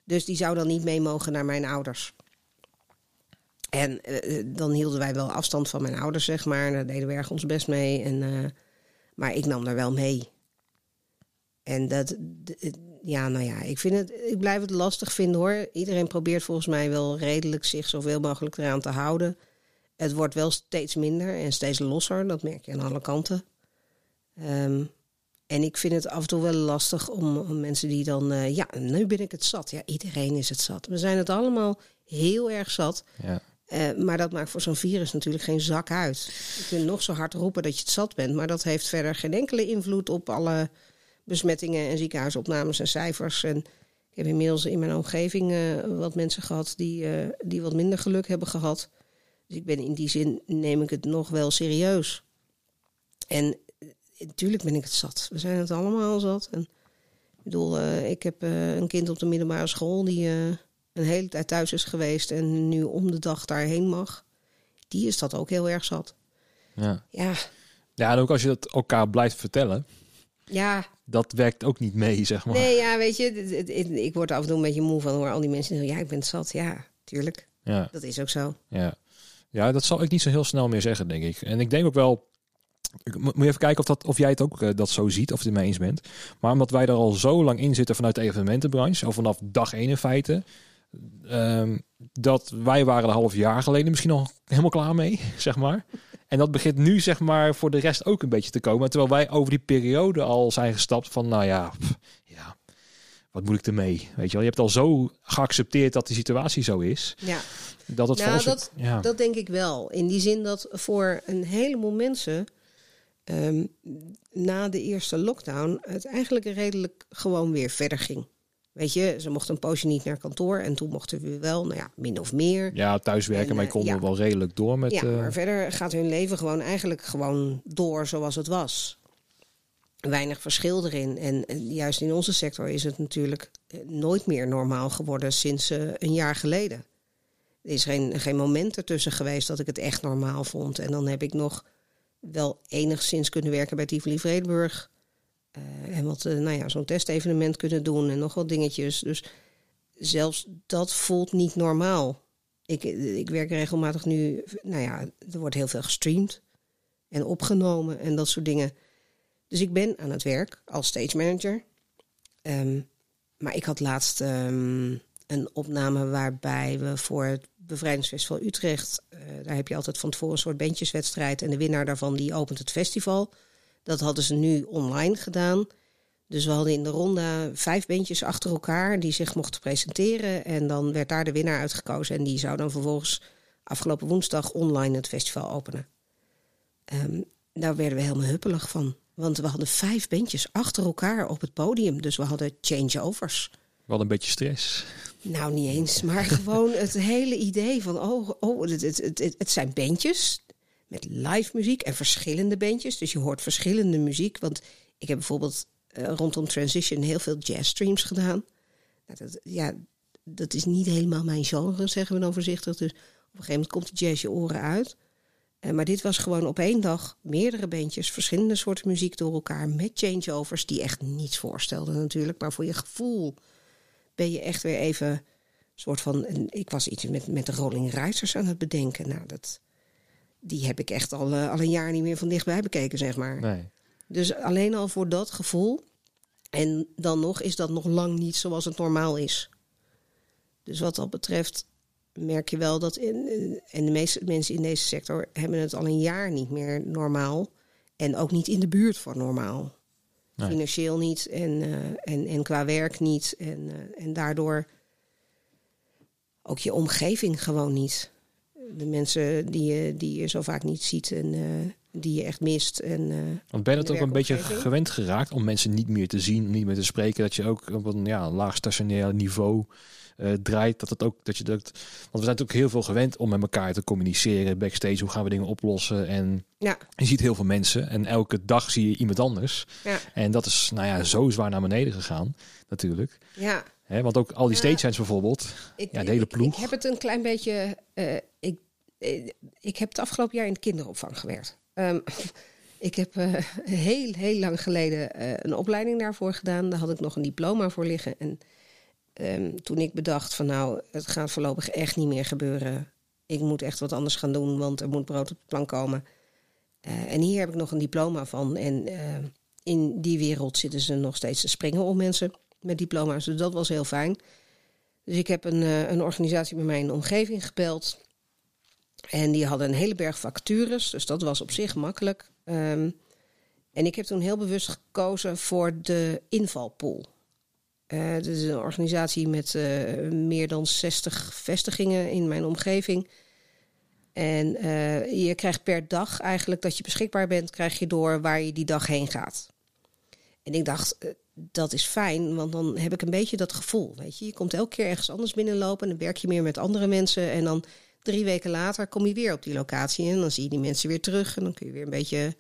Dus die zou dan niet mee mogen naar mijn ouders. En uh, dan hielden wij wel afstand van mijn ouders, zeg maar. En daar deden we erg ons best mee. En, uh, maar ik nam daar wel mee. En dat, ja, nou ja, ik, vind het, ik blijf het lastig vinden hoor. Iedereen probeert volgens mij wel redelijk zich zoveel mogelijk eraan te houden. Het wordt wel steeds minder en steeds losser. Dat merk je aan alle kanten. Um, en ik vind het af en toe wel lastig om, om mensen die dan... Uh, ja, nu ben ik het zat. Ja, iedereen is het zat. We zijn het allemaal heel erg zat. Ja. Uh, maar dat maakt voor zo'n virus natuurlijk geen zak uit. Je kunt nog zo hard roepen dat je het zat bent... maar dat heeft verder geen enkele invloed op alle besmettingen... en ziekenhuisopnames en cijfers. En ik heb inmiddels in mijn omgeving uh, wat mensen gehad... die, die wat minder geluk hebben gehad... Dus ik ben in die zin, neem ik het nog wel serieus. En natuurlijk ben ik het zat. We zijn het allemaal zat. En, ik bedoel, uh, ik heb uh, een kind op de middelbare school die uh, een hele tijd thuis is geweest en nu om de dag daarheen mag. Die is dat ook heel erg zat. Ja. Ja, Ja, en ook als je dat elkaar blijft vertellen, ja dat werkt ook niet mee, zeg maar. nee, ja, weet je, het- het- het- ik word af en toe een beetje moe van hoor al die mensen zeggen, ja, ik ben het zat. Ja, tuurlijk. Ja, Dat is ook zo. ja. ja, dat zal ik niet zo heel snel meer zeggen, denk ik. En ik denk ook wel, ik mo- moet je even kijken of, dat, of jij het ook eh, dat zo ziet, of je het mee eens bent. Maar omdat wij er al zo lang in zitten vanuit de evenementenbranche, of vanaf dag één in feite, ehm, dat wij waren een half jaar geleden misschien al helemaal klaar mee, (laughs) zeg maar. En dat begint nu, zeg maar, voor de rest ook een beetje te komen. Terwijl wij over die periode al zijn gestapt van, nou ja, pff, ja, wat moet ik ermee? Weet je wel, je hebt al zo geaccepteerd dat de situatie zo is, Ja. dat het Nou, dat- ja. Dat denk ik wel. In die zin dat voor een heleboel mensen ehm, na de eerste lockdown het eigenlijk redelijk gewoon weer verder ging. Weet je, ze mochten een poosje niet naar kantoor en toen mochten we wel, nou ja, min of meer. Ja, thuiswerken, En, maar eh, konden ja. wel redelijk door met... ja, eh, maar verder gaat hun leven gewoon eigenlijk gewoon door zoals het was. Weinig verschil erin. En, en juist in onze sector is het natuurlijk eh, nooit meer normaal geworden sinds eh, een jaar geleden. Er is geen, geen moment ertussen geweest dat ik het echt normaal vond. En dan heb ik nog wel enigszins kunnen werken bij Tivoli Vredenburg. Eh, en wat, eh, nou ja, zo'n testevenement kunnen doen en nog wat dingetjes. Dus zelfs dat voelt niet normaal. Ik, ik werk regelmatig nu, nou ja, er wordt heel veel gestreamd en opgenomen en dat soort dingen. Dus ik ben aan het werk als stage manager. Ehm, maar ik had laatst ehm, een opname waarbij we voor het Bevrijdingsfestival Utrecht, eh, daar heb je altijd van tevoren een soort bandjeswedstrijd en de winnaar daarvan die opent het festival. Dat hadden ze nu online gedaan. Dus we hadden in de ronde vijf bandjes achter elkaar die zich mochten presenteren. En dan werd daar de winnaar uitgekozen. En die zou dan vervolgens afgelopen woensdag online het festival openen. Ehm, daar werden we helemaal huppelig van. Want we hadden vijf bandjes achter elkaar op het podium. Dus we hadden changeovers. Wel een beetje stress. Nou, niet eens, maar gewoon het hele idee van: oh, oh het, het, het, het, zijn bandjes met live muziek en verschillende bandjes. Dus je hoort verschillende muziek. Want ik heb bijvoorbeeld eh, rondom Transition heel veel jazzstreams gedaan. Nou, dat, ja, dat is niet helemaal mijn genre, zeggen we dan voorzichtig. Dus op een gegeven moment komt de jazz je oren uit. Eh, maar dit was gewoon op één dag meerdere bandjes, verschillende soorten muziek door elkaar met changeovers die echt niets voorstelden natuurlijk. Maar voor je gevoel ben je echt weer even soort van. en Ik was iets met, met de Rolling Risers aan het bedenken. Nou, dat, die heb ik echt al, eh, al een jaar niet meer van dichtbij bekeken, zeg maar. Nee. Dus alleen al voor dat gevoel. En dan nog is dat nog lang niet zoals het normaal is. Dus wat dat betreft merk je wel dat. In, en de meeste mensen in deze sector hebben het al een jaar niet meer normaal. En ook niet in de buurt van normaal. Nee. Financieel niet en, eh, en, en qua werk niet. En, eh, en daardoor ook je omgeving gewoon niet. De mensen die je, die je zo vaak niet ziet en eh, die je echt mist. En, Want ben je het ook een beetje gewend geraakt om mensen niet meer te zien, niet meer te spreken, dat je ook op een ja, laag stationair niveau eh, draait, dat het ook dat je dat, want we zijn natuurlijk heel veel gewend om met elkaar te communiceren backstage, hoe gaan we dingen oplossen en ja, je ziet heel veel mensen en elke dag zie je iemand anders ja, en dat is nou ja zo zwaar naar beneden gegaan natuurlijk, ja. want ook al die stagehands bijvoorbeeld, Ik, Ja, de hele ploeg. Ik, heb het een klein beetje. eh, ik, eh, ik heb het afgelopen jaar in de kinderopvang gewerkt. Ehm, (laughs) ik heb heel, heel lang geleden een opleiding daarvoor gedaan. Daar had ik nog een diploma voor liggen. En ehm, toen ik bedacht van nou, het gaat voorlopig echt niet meer gebeuren. Ik moet echt wat anders gaan doen, want er moet brood op de plank komen. Eh, en hier heb ik nog een diploma van. En eh, in die wereld zitten ze nog steeds te springen om mensen met diploma's. Dus dat was heel fijn. Dus ik heb een, eh, een organisatie bij mij in omgeving gebeld. En die hadden een hele berg vacatures, dus dat was op zich makkelijk. Ehm, en ik heb toen heel bewust gekozen voor de invalpool. Eh het is een organisatie met eh, meer dan 60 vestigingen in mijn omgeving. En eh, je krijgt per dag eigenlijk dat je beschikbaar bent, krijg je door waar je die dag heen gaat. En ik dacht, eh, dat is fijn, want dan heb ik een beetje dat gevoel. Weet je? je komt elke keer ergens anders binnenlopen en dan werk je meer met andere mensen. En dan drie weken later kom je weer op die locatie en dan zie je die mensen weer terug en dan kun je weer een beetje.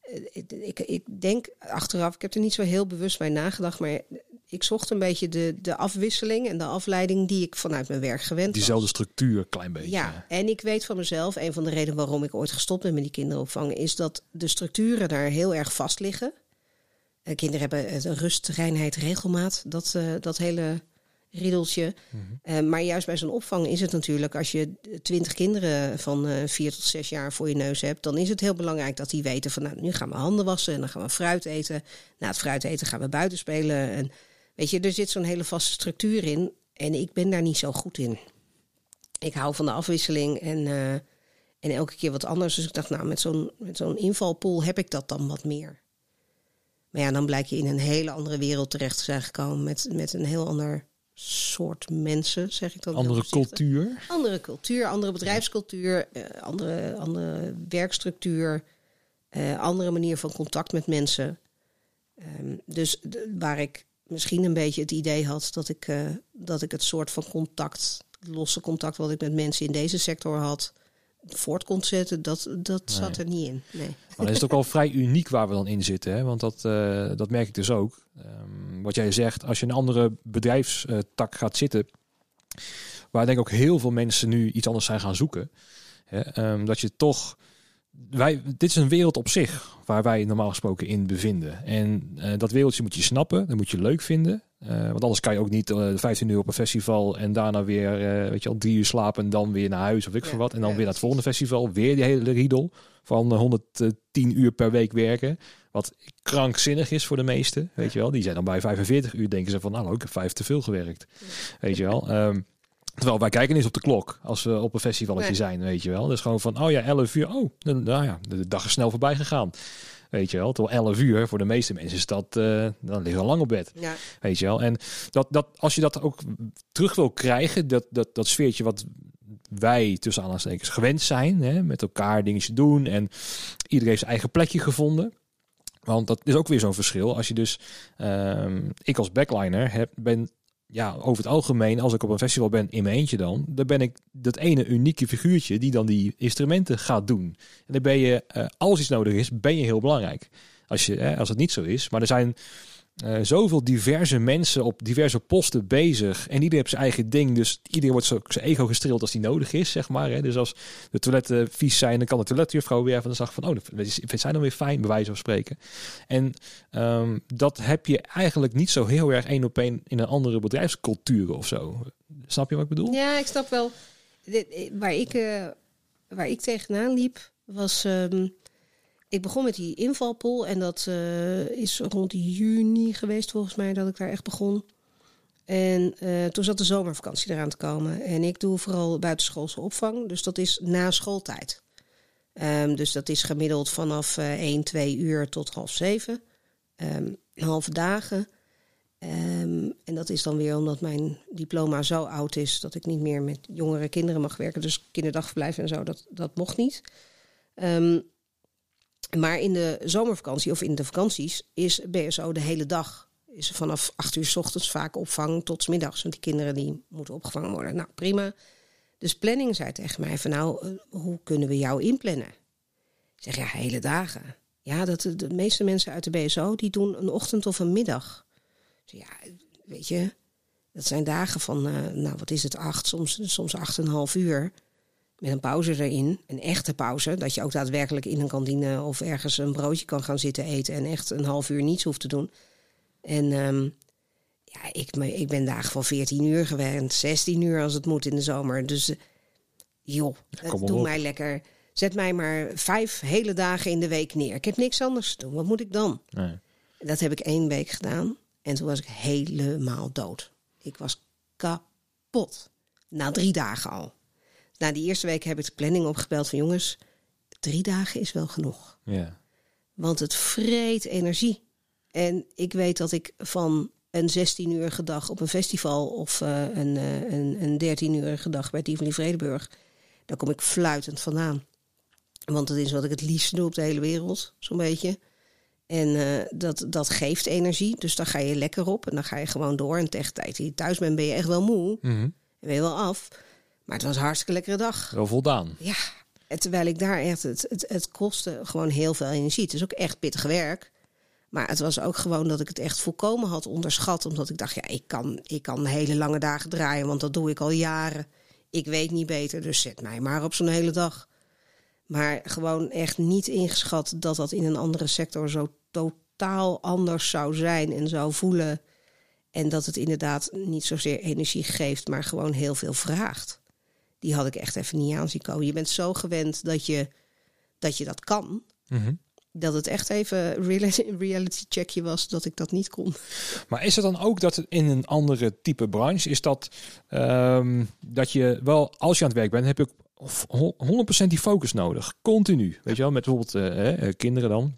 eh, ik, ik denk achteraf, ik heb er niet zo heel bewust bij nagedacht, maar ik zocht een beetje de, de afwisseling en de afleiding die ik vanuit mijn werk gewend was. Diezelfde structuur, klein beetje. Ja, en ik weet van mezelf, een van de redenen waarom ik ooit gestopt ben met die kinderopvang, is dat de structuren daar heel erg vast liggen. Eh, kinderen hebben eh, rust, reinheid, regelmaat, dat, eh, dat hele riedeltje. Eh, maar juist bij zo'n opvang is het natuurlijk, als je twintig kinderen van eh, vier tot zes jaar voor je neus hebt, dan is het heel belangrijk dat die weten van, nou, nu gaan we handen wassen en dan gaan we fruit eten. Na het fruit eten gaan we buiten spelen. En weet je, er zit zo'n hele vaste structuur in en ik ben daar niet zo goed in ik hou van de afwisseling en, eh, en elke keer wat anders. Dus ik dacht, nou, met zo'n, met zo'n invalpool heb ik dat dan wat meer. Maar ja, dan blijk je in een hele andere wereld terecht te zijn gekomen. Met, met een heel ander soort mensen, zeg ik dan. Andere cultuur. Andere cultuur, andere bedrijfscultuur, eh, andere, andere werkstructuur, eh, andere manier van contact met mensen. Ehm, dus de- waar ik misschien een beetje het idee had dat ik, eh, dat ik het soort van contact, losse contact wat ik met mensen in deze sector had, voort kon zetten, dat, dat zat er niet in. Nee. Maar dan is het ook wel (laughs) vrij uniek waar we dan in zitten. Hè? Want dat, eh, dat merk ik dus ook. Ehm, wat jij zegt, als je in een andere bedrijfstak gaat zitten, waar denk ik ook heel veel mensen nu iets anders zijn gaan zoeken. Hè? Ehm, dat je toch. Wij, dit is een wereld op zich waar wij normaal gesproken in bevinden. En eh, dat wereldje moet je snappen, dat moet je leuk vinden. Eh, want anders kan je ook niet eh 15 uur op een festival en daarna weer, eh, weet je al, drie uur slapen en dan weer naar huis of ik Ja, veel wat. En dan ja, weer naar het volgende festival, weer die hele riedel van eh, 110 uur per week werken. Wat krankzinnig is voor de meesten, weet je wel. Die zijn dan bij 45 uur, denken ze van, nou, ik heb vijf te veel gewerkt. Weet je wel. Ehm, terwijl wij kijken eens op de klok als we op een festivaletje Nee. zijn, weet je wel. Dus gewoon van, oh ja, 11 uur. Oh, nou nou ja, de dag is snel voorbij gegaan. Weet je wel, terwijl 11 uur voor de meeste mensen is dat, eh, dan liggen we lang op bed. Ja, Weet je wel. En dat, dat, als je dat ook terug wil krijgen, dat, dat, dat sfeertje wat wij tussen aanhalingstekens gewend zijn, hè, met elkaar dingetjes doen en iedereen heeft zijn eigen plekje gevonden. Want dat is ook weer zo'n verschil. Als je dus, ehm, ik als backliner heb, ben ja, over het algemeen, als ik op een festival ben in mijn eentje dan, dan ben ik dat ene unieke figuurtje die dan die instrumenten gaat doen. En dan ben je, eh, als iets nodig is, ben je heel belangrijk. Als, je, hè, als het niet zo is. Maar er zijn eh, zoveel diverse mensen op diverse posten bezig. En iedereen heeft zijn eigen ding. Dus iedereen wordt zo zijn ego gestreeld als die nodig is, zeg maar. Hè. Dus als de toiletten vies zijn, dan kan de toiletjuffrouw weer van de dag van... oh, dat vindt zij dan weer fijn, bij wijze van spreken. En ehm, dat heb je eigenlijk niet zo heel erg één op één in een andere bedrijfscultuur of zo. Snap je wat ik bedoel? ja ik snap wel. Eh, Waar ik, eh, waar ik tegenaan liep, was. ehm, ik begon met die invalpool en dat eh, is rond juni geweest, volgens mij, dat ik daar echt begon. En eh, toen zat de zomervakantie eraan te komen. En ik doe vooral buitenschoolse opvang, dus dat is na schooltijd. Ehm, dus dat is gemiddeld vanaf eh 1, 2 uur tot half zeven. Ehm, halve dagen. Ehm, en dat is dan weer omdat mijn diploma zo oud is dat ik niet meer met jongere kinderen mag werken. Dus kinderdagverblijf en zo, dat, dat mocht niet. Maar in de zomervakantie of in de vakanties is BSO de hele dag. Is vanaf acht uur s ochtends vaak opvang tot middags. Want die kinderen die moeten opgevangen worden. Nou, prima. Dus planning zei tegen mij van nou, eh, hoe kunnen we jou inplannen? Ik zeg ja, hele dagen. Ja, dat, de meeste mensen uit de BSO die doen een ochtend of een middag. Ja, weet je, dat zijn dagen van, eh, nou wat is het, acht, soms, soms acht en een half uur. Met een pauze erin, een echte pauze. Dat je ook daadwerkelijk in een kantine of ergens een broodje kan gaan zitten eten. En echt een half uur niets hoeft te doen. En ehm, ja, ik, ik ben dagen van 14 uur gewend, 16 uur als het moet in de zomer. Dus eh, joh, maar doe op. mij lekker. Zet mij maar vijf hele dagen in de week neer. Ik heb niks anders te doen. Wat moet ik dan? Nee. Dat heb ik één week gedaan. En toen was ik helemaal dood. Ik was kapot. Na drie dagen al. Na die eerste week heb ik de planning opgebeld van jongens, drie dagen is wel genoeg. Ja. Want het vreet energie. En ik weet dat ik van een 16-urige dag op een festival of eh, een, eh, een, een 13-urige dag bij Tivoli Vredeburg, daar kom ik fluitend vandaan. Want dat is wat ik het liefst doe op de hele wereld, zo'n beetje. En eh, dat, dat geeft energie, dus daar ga je lekker op en dan ga je gewoon door. En tegen de tijd dat je thuis bent, ben je echt wel moe Mhm. en ben je wel af. Maar het was een hartstikke lekkere dag. Wel voldaan. Ja, en terwijl ik daar echt, het, het, het kostte gewoon heel veel energie. Het is ook echt pittig werk. Maar het was ook gewoon dat ik het echt volkomen had onderschat. Omdat ik dacht, ja, ik kan, ik kan hele lange dagen draaien, want dat doe ik al jaren. Ik weet niet beter, dus zet mij maar op zo'n hele dag. Maar gewoon echt niet ingeschat dat dat in een andere sector zo totaal anders zou zijn en zou voelen. En dat het inderdaad niet zozeer energie geeft, maar gewoon heel veel vraagt. Die had ik echt even niet aan zien komen. Je bent zo gewend dat je dat, je dat kan. Mhm. Dat het echt even een reality checkje was dat ik dat niet kon. Maar is het dan ook dat het in een andere type branche is dat ehm, dat je wel als je aan het werk bent heb je ook 100% die focus nodig, continu. Weet je wel, met bijvoorbeeld eh, eh, kinderen dan.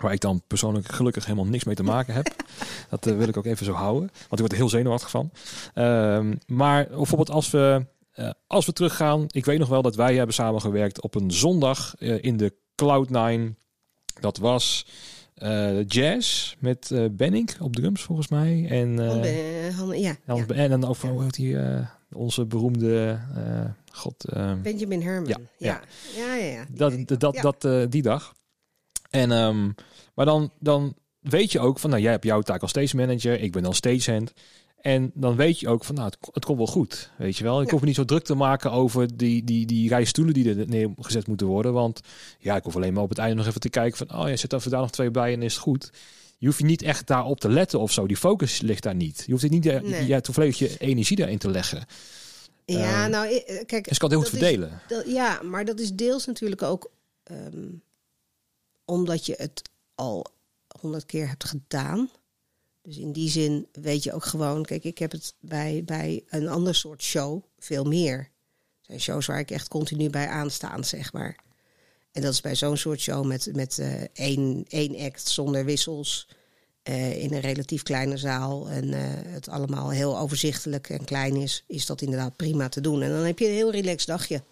Waar ik dan persoonlijk gelukkig helemaal niks mee te maken heb. (laughs) dat eh, wil ik ook even zo houden. Want ik word er heel zenuwachtig van. Ehm, maar bijvoorbeeld als we, eh, als we teruggaan. Ik weet nog wel dat wij hebben samengewerkt op een zondag eh, in de Cloud9. Dat was eh, jazz met Benning op drums volgens mij. En, ja, en dan over hoe heet die, onze beroemde god. ehm, Benjamin Herman. Ja, Ja, ja, ja. dat, dat, dat, die dag. En, ehm, maar dan, dan weet je ook van, nou, jij hebt jouw taak als stage manager, ik ben dan stagehand. En dan weet je ook van, nou, het, het komt wel goed, weet je wel. Ik Ja. hoef me niet zo druk te maken over die, die, die rij stoelen die er neergezet moeten worden. Want ja, ik hoef alleen maar op het einde nog even te kijken van, oh, je zit er daar nog twee bij en is het goed. Je hoeft je niet echt daarop te letten of zo. Die focus ligt daar niet. Je hoeft het niet, eh, Nee. ja, te volledig je energie daarin te leggen. Ja, Ehm, nou, eh, kijk. Dus ik kan het heel goed is- verdelen. Dat, ja, maar dat is deels natuurlijk ook ehm, omdat je het al honderd keer hebt gedaan. Dus in die zin weet je ook gewoon, kijk, ik heb het bij, bij een ander soort show veel meer. Er zijn shows waar ik echt continu bij aanstaan, zeg maar. En dat is bij zo'n soort show met, met eh, één, één act zonder wissels. eh, in een relatief kleine zaal en eh, het allemaal heel overzichtelijk en klein is, is dat inderdaad prima te doen. En dan heb je een heel relaxed dagje.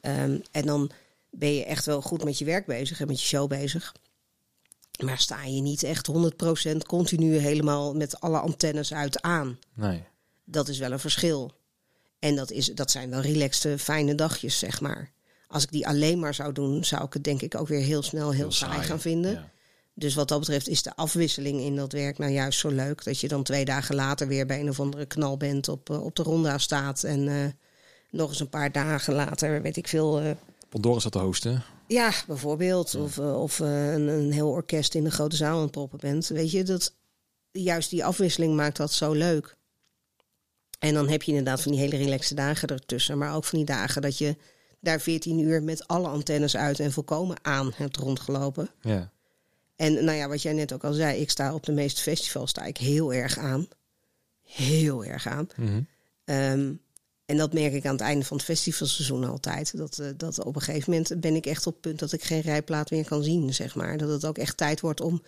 Ehm, en dan ben je echt wel goed met je werk bezig en met je show bezig. Maar sta je niet echt 100% continu helemaal met alle antennes uit aan. Nee. Dat is wel een verschil. En dat, is, dat zijn wel relaxte, fijne dagjes, zeg maar. Als ik die alleen maar zou doen, zou ik het denk ik ook weer heel snel heel, saai, gaan vinden. Ja. Dus wat dat betreft is de afwisseling in dat werk nou juist zo leuk. Dat je dan twee dagen later weer bij een of andere knalband op, eh, op de ronda staat. En eh, nog eens een paar dagen later, weet ik veel. eh, Pandora zat te hosten. Ja, bijvoorbeeld. Of, eh, of eh, een, een heel orkest in een grote zaal aan het proppen bent. Weet je, dat, juist die afwisseling maakt dat zo leuk. En dan heb je inderdaad van die hele relaxe dagen ertussen. Maar ook van die dagen dat je daar 14 uur met alle antennes uit en volkomen aan hebt rondgelopen. Ja. En nou ja, wat jij net ook al zei, ik sta op de meeste festivals sta ik heel erg aan. Heel erg aan. Mhm. Ehm, en dat merk ik aan het einde van het festivalseizoen altijd. Dat, eh, dat op een gegeven moment ben ik echt op het punt dat ik geen rijplaat meer kan zien, zeg maar. Dat het ook echt tijd wordt om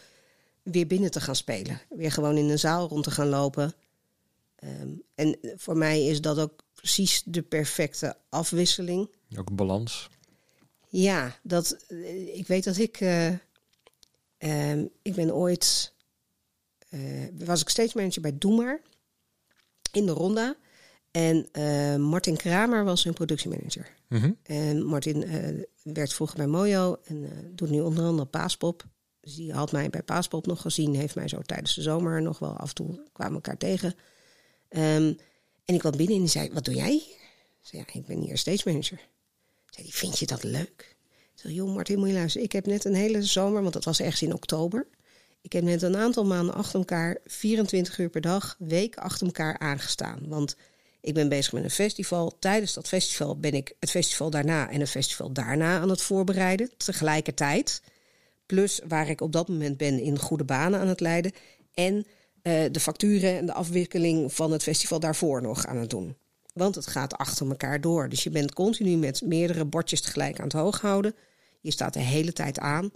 weer binnen te gaan spelen. Weer gewoon in een zaal rond te gaan lopen. Ehm, en voor mij is dat ook precies de perfecte afwisseling. Ook een balans. Ja, dat, eh, ik weet dat ik. eh, ehm, ik ben ooit. was ik steeds manager bij Doe Maar. In de Ronda. En eh, Martin Kramer was hun productiemanager. Mhm. En Martin eh, werd vroeger bij Mojo en eh, doet nu onder andere Paaspop. Dus die had mij bij Paaspop nog gezien. Heeft mij zo tijdens de zomer nog wel af en toe kwamen elkaar tegen. Ehm, en ik kwam binnen en die zei, wat doe jij? Ik zei, ja, ik ben hier stage manager. Zei die, vind je dat leuk? Ik zei, joh Martin, moet je luisteren. Ik heb net een hele zomer, want dat was ergens in oktober. Ik heb net een aantal maanden achter elkaar, 24 uur per dag, week achter elkaar aangestaan. Want ik ben bezig met een festival. Tijdens dat festival ben ik het festival daarna en het festival daarna aan het voorbereiden. Tegelijkertijd. Plus waar ik op dat moment ben in goede banen aan het leiden. En eh, de facturen en de afwikkeling van het festival daarvoor nog aan het doen. Want het gaat achter elkaar door. Dus je bent continu met meerdere bordjes tegelijk aan het hoog houden. Je staat de hele tijd aan.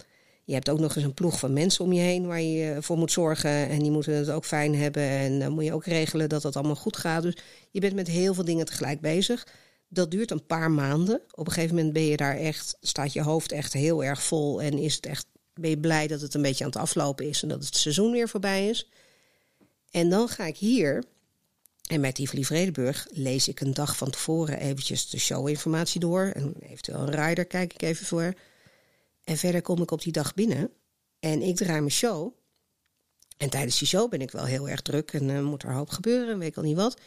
Je hebt ook nog eens een ploeg van mensen om je heen waar je voor moet zorgen. En die moeten het ook fijn hebben. En dan moet je ook regelen dat het allemaal goed gaat. Dus je bent met heel veel dingen tegelijk bezig. Dat duurt een paar maanden. Op een gegeven moment ben je daar echt, staat je hoofd echt heel erg vol. En is het echt, ben je blij dat het een beetje aan het aflopen is. En dat het seizoen weer voorbij is. En dan ga ik hier En bij Tivoli Vredenburg lees ik een dag van tevoren eventjes de showinformatie door. En eventueel een rider kijk ik even voor. En verder kom ik op die dag binnen en ik draai mijn show. En tijdens die show ben ik wel heel erg druk en uh, moet er hoop gebeuren, weet ik al niet wat.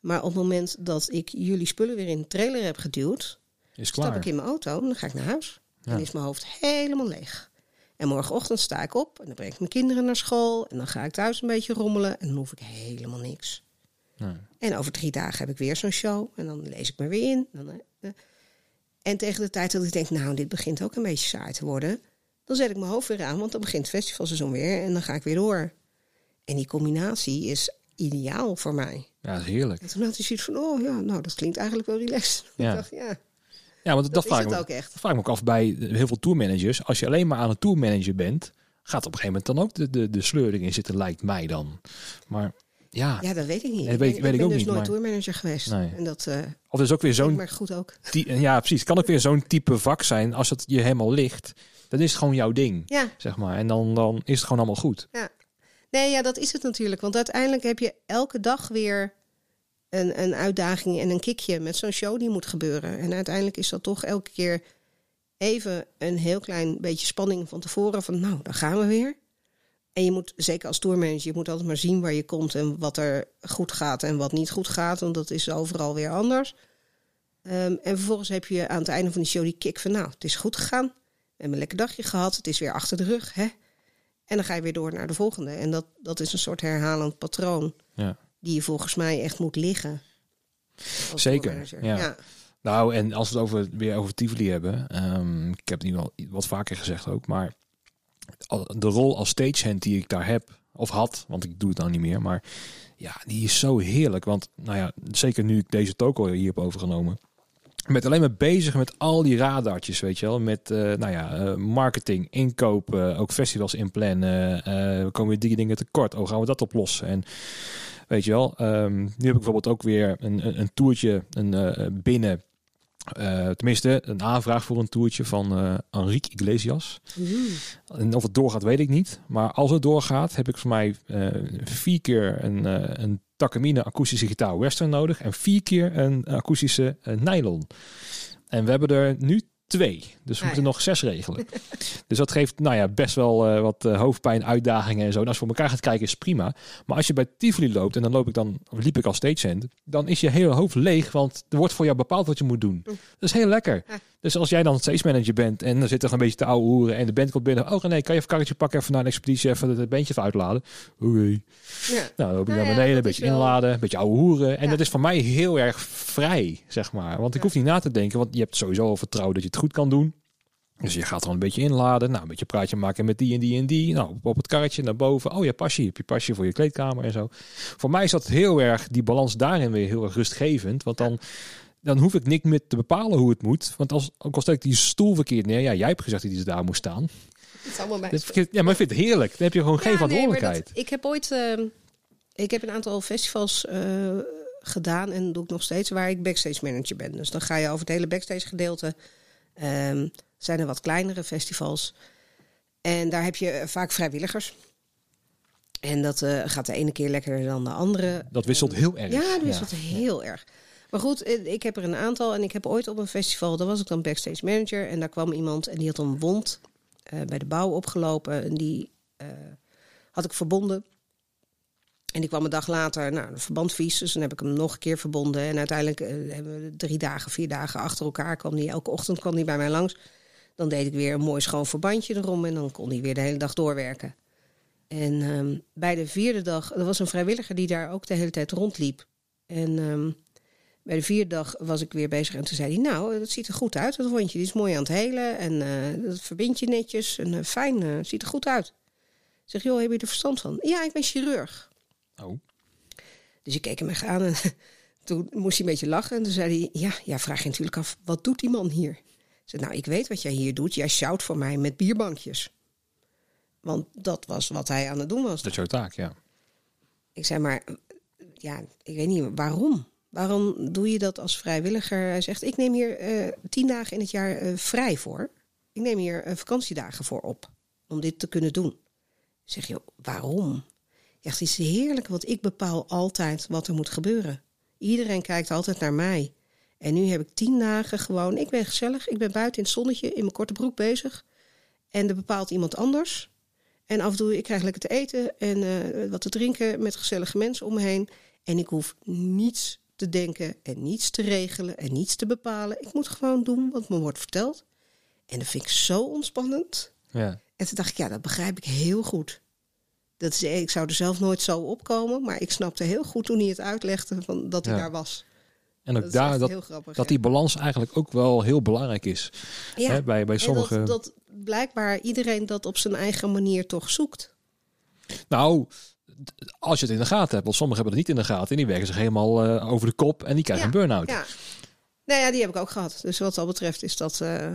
Maar op het moment dat ik jullie spullen weer in de trailer heb geduwd, Is klaar. stap ik in mijn auto en dan ga ik naar huis. Ja. En is mijn hoofd helemaal leeg. En morgenochtend sta ik op en dan breng ik mijn kinderen naar school. En dan ga ik thuis een beetje rommelen en dan hoef ik helemaal niks. Nee. En over drie dagen heb ik weer zo'n show. En dan lees ik me weer in. Dan, eh, eh. En tegen de tijd dat ik denk, nou, dit begint ook een beetje saai te worden. Dan zet ik mijn hoofd weer aan, want dan begint het festivalseizoen weer. En dan ga ik weer door. En die combinatie is ideaal voor mij. Ja, dat is heerlijk. En toen had hij zoiets van, oh ja, nou, dat klinkt eigenlijk wel relaxed. (laughs) Ja. Ik dacht, ja, Ja, want dat, dat, vraag ik me, ook echt. dat vraag ik me ook af bij heel veel tourmanagers. Als je alleen maar aan een tourmanager bent, gaat op een gegeven moment dan ook de, de, de sleur erin zitten, lijkt mij dan. Maar ja, Ja, dat weet ik niet. Dat weet- ben, weet ik ben ook dus niet, nooit maar- tourmanager geweest. Nee. En dat eh of is ook weer zo'n maar goed ook. (laughs) ja, precies. Het kan ook weer zo'n type vak zijn als het je helemaal ligt. Dan is het gewoon jouw ding, Ja, zeg maar. En dan, dan is het gewoon allemaal goed. Nee, ja, dat is het natuurlijk. Want uiteindelijk heb je elke dag weer een, een uitdaging en een kickje met zo'n show die moet gebeuren. En uiteindelijk is dat toch elke keer even een heel klein beetje spanning van tevoren. Van nou, dan gaan we weer. En je moet, zeker als tourmanager, je moet altijd maar zien waar je komt en wat er goed gaat en wat niet goed gaat. Want dat is overal weer anders. Ehm, en vervolgens heb je aan het einde van die show die kick van nou, het is goed gegaan. We hebben een lekker dagje gehad. Het is weer achter de rug. Hè? En dan ga je weer door naar de volgende. En dat, dat is een soort herhalend patroon Ja. die je volgens mij echt moet liggen. Zeker, ja. ja. Nou, en als we het over, weer over Tivoli hebben. ehm, ik heb het nu al wat vaker gezegd ook. Maar de rol als stagehand die ik daar heb, of had, want ik doe het nou niet meer. Maar ja, die is zo heerlijk. Want nou ja, zeker nu ik deze toko hier heb overgenomen. Ben alleen maar bezig met al die radartjes, weet je wel. Met eh, nou ja, eh, marketing, inkoop, eh, ook festivals inplannen. eh we komen die dingen tekort. Oh, gaan we dat oplossen? En weet je wel, ehm, nu heb ik bijvoorbeeld ook weer een, een, een toertje een, binnen. Eh, tenminste, een aanvraag voor een toertje van eh Enrique Iglesias. Mm. En of het doorgaat, weet ik niet. Maar als het doorgaat, heb ik voor mij eh, vier keer een, een Takamine akoestische gitaar western nodig. En vier keer een akoestische nylon. En we hebben er nu twee. Dus we Ah, moeten ja. nog zes regelen. (laughs) dus dat geeft nou ja, best wel eh, wat eh, hoofdpijn, uitdagingen en zo. En als je voor elkaar gaat kijken is prima. Maar als je bij Tivoli loopt en dan loop ik dan, of liep ik als stagehand, dan is je hele hoofd leeg. Want er wordt voor jou bepaald wat je moet doen. Dat is heel lekker. Dus als jij dan stage manager bent en dan zit er een beetje te ouwe hoeren en de band komt binnen. Oh nee, kan je even karretje pakken, even naar een expeditie, even het bandje even uitladen. Oké. Ja. Nou, dan loop ik Nou naar beneden, een beetje inladen, een beetje ouwe hoeren. En dat is voor mij heel erg vrij, zeg maar. Want ik hoef niet na te denken, want je hebt sowieso al vertrouwen dat je het goed kan doen. Dus je gaat gewoon een beetje inladen, nou, een beetje praatje maken met die en die en die. Nou, op- het karretje naar boven. Oh ja, pasje, heb je pasje voor je kleedkamer en zo. Voor mij is dat heel erg, die balans daarin weer heel erg rustgevend. Want dan, dan hoef ik niet meer te bepalen hoe het moet. Want als, ook al ik die stoel verkeerd neer. Ja, jij hebt gezegd dat die daar moest staan. Het is allemaal ik- Ja, maar ik vind het heerlijk. Dan heb je gewoon geen nee, verantwoordelijkheid. dat- ik heb ooit, ehm, ik heb een aantal festivals eh, gedaan en doe ik nog steeds waar ik backstage manager ben. Dus dan ga je over het hele backstage gedeelte. Ehm, zijn er wat kleinere festivals en daar heb je eh, vaak vrijwilligers. En dat eh, gaat de ene keer lekkerder dan de andere. Dat wisselt heel erg. Ja, dat wisselt heel erg. Maar goed, eh, ik heb er een aantal en ik heb ooit op een festival, daar was ik dan backstage manager en daar kwam iemand en die had een wond bij de bouw opgelopen en die had ik verbonden. En die kwam een dag later, nou, de verband vies, dus dan heb ik hem nog een keer verbonden. En uiteindelijk eh, hebben we drie dagen, vier dagen achter elkaar, kwam die, elke ochtend kwam die bij mij langs. Dan deed ik weer een mooi schoon verbandje erom en dan kon hij weer de hele dag doorwerken. En ehm, bij de vierde dag, er was een vrijwilliger die daar ook de hele tijd rondliep. En ehm, bij de vierde dag was ik weer bezig en toen zei hij, nou, dat ziet er goed uit, dat wondje. Die is mooi aan het helen en eh, dat verbind je netjes en eh, fijn, ziet er goed uit. Ik zeg, joh, heb je er verstand van? Ja, ik ben chirurg. Oh. Dus ik keek hem echt aan en (laughs) toen moest hij een beetje lachen. En toen zei hij, ja, ja vraag je natuurlijk af, wat doet die man hier? Ik zei, nou, ik weet wat jij hier doet. Jij sjouwt voor mij met bierbankjes. Want dat was wat hij aan het doen was. Dat is jouw taak, ja. Ik zei, maar ja, ik weet niet, waarom? Waarom doe je dat als vrijwilliger? Hij zegt, ik neem hier eh, tien dagen in het jaar eh, vrij voor. Ik neem hier eh, vakantiedagen voor op om dit te kunnen doen. Ik zeg, joh, waarom? Echt, het is heerlijk, want ik bepaal altijd wat er moet gebeuren. Iedereen kijkt altijd naar mij. En nu heb ik tien dagen gewoon, ik ben gezellig, ik ben buiten in het zonnetje in mijn korte broek bezig. En er bepaalt iemand anders. En af en toe, ik krijg lekker te eten en eh, wat te drinken met gezellige mensen om me heen. En ik hoef niets te denken en niets te regelen en niets te bepalen. Ik moet gewoon doen wat me wordt verteld. En dat vind ik zo ontspannend. Ja. En toen dacht ik, ja, dat begrijp ik heel goed. Dat is, ik zou er zelf nooit zo opkomen, maar ik snapte heel goed toen hij het uitlegde van, dat hij Ja. daar was. En ook Dat daar, dat, grappig. dat die balans eigenlijk ook wel heel belangrijk is. Ja, Hè, bij, bij en sommige... dat, dat blijkbaar iedereen dat op zijn eigen manier toch zoekt. Nou, als je het in de gaten hebt. Want sommigen hebben het niet in de gaten. En die werken zich helemaal eh, over de kop. En die krijgen Ja, een burn-out. Ja. Nou ja, die heb ik ook gehad. Dus wat dat betreft is dat, eh,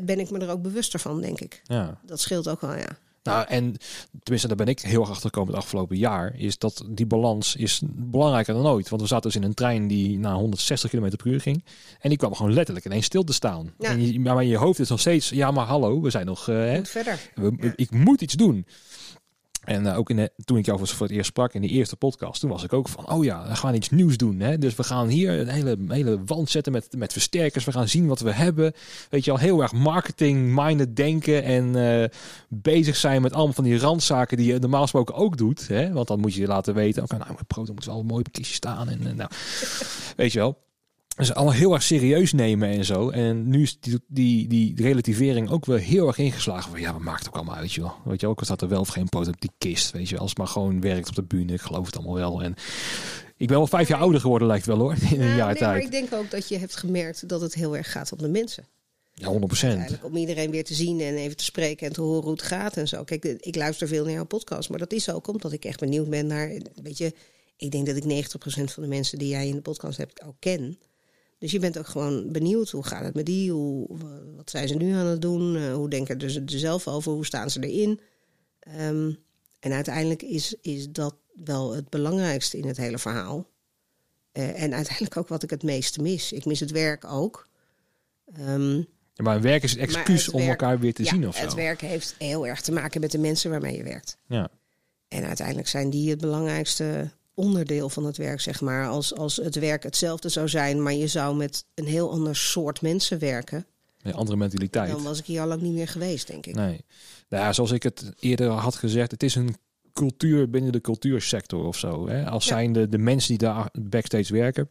ben ik me er ook bewuster van, denk ik. Ja. Dat scheelt ook wel, ja. Nou, en tenminste, daar ben ik heel erg achter gekomen het afgelopen jaar. Is dat die balans is belangrijker dan ooit. Want we zaten dus in een trein die naar 160 km per uur ging. En die kwam gewoon letterlijk ineens stil te staan. Ja. En je, maar in je hoofd is nog steeds, ja maar hallo, we zijn nog, hè, Moet verder. we- Ja. ik moet iets doen. En eh, ook in de, toen ik jou voor het eerst sprak in die eerste podcast, toen was ik ook van, oh ja, we gaan iets nieuws doen. Hè? Dus we gaan hier een hele, hele wand zetten met, met versterkers. We gaan zien wat we hebben. Weet je al, heel erg marketing-minded denken en eh, bezig zijn met allemaal van die randzaken die je normaal gesproken ook doet. Hè? Want dan moet je je laten weten, oké, nou, mijn brood moet wel mooi op kistje staan. En, en nou, weet je wel. Dus allemaal heel erg serieus nemen en zo. En nu is die, die, die relativering ook wel heel erg ingeslagen. Van, ja, wat maakt het ook allemaal uit, joh. Weet je ook, er staat er wel of geen poot op die kist. Weet je, als het maar gewoon werkt op de bühne. Ik geloof het allemaal wel. En ik ben wel vijf jaar ouder geworden, lijkt wel hoor. (laughs) In een jaar nee, maar tijd. ik denk ook dat je hebt gemerkt dat het heel erg gaat om de mensen. Ja, 100 procent. Eigenlijk om iedereen weer te zien en even te spreken en te horen hoe het gaat en zo. Kijk, ik luister veel naar jouw podcast, maar dat is ook omdat ik echt benieuwd ben naar, weet je, ik denk dat ik 90% van de mensen die jij in de podcast hebt ook ken. Dus je bent ook gewoon benieuwd, hoe gaat het met die? Hoe, wat zijn ze nu aan het doen? Eh, hoe denken ze er zelf over? Hoe staan ze erin? Ehm, en uiteindelijk is, is dat wel het belangrijkste in het hele verhaal. Eh, en uiteindelijk ook wat ik het meeste mis. Ik mis het werk ook. Ehm, Ja, maar werk is het excuus het om werk- elkaar weer te ja, zien of zo. Het werk heeft heel erg te maken met de mensen waarmee je werkt. Ja. En uiteindelijk zijn die het belangrijkste onderdeel van het werk, zeg maar. Als, als het werk hetzelfde zou zijn, maar je zou met een heel ander soort mensen werken, Een andere mentaliteit. dan was ik hier al lang niet meer geweest, denk ik. Nee. Nou ja, zoals ik het eerder had gezegd, het is een cultuur binnen de cultuursector of zo. Hè? Als Ja. zijn de, de mensen die daar backstage werken.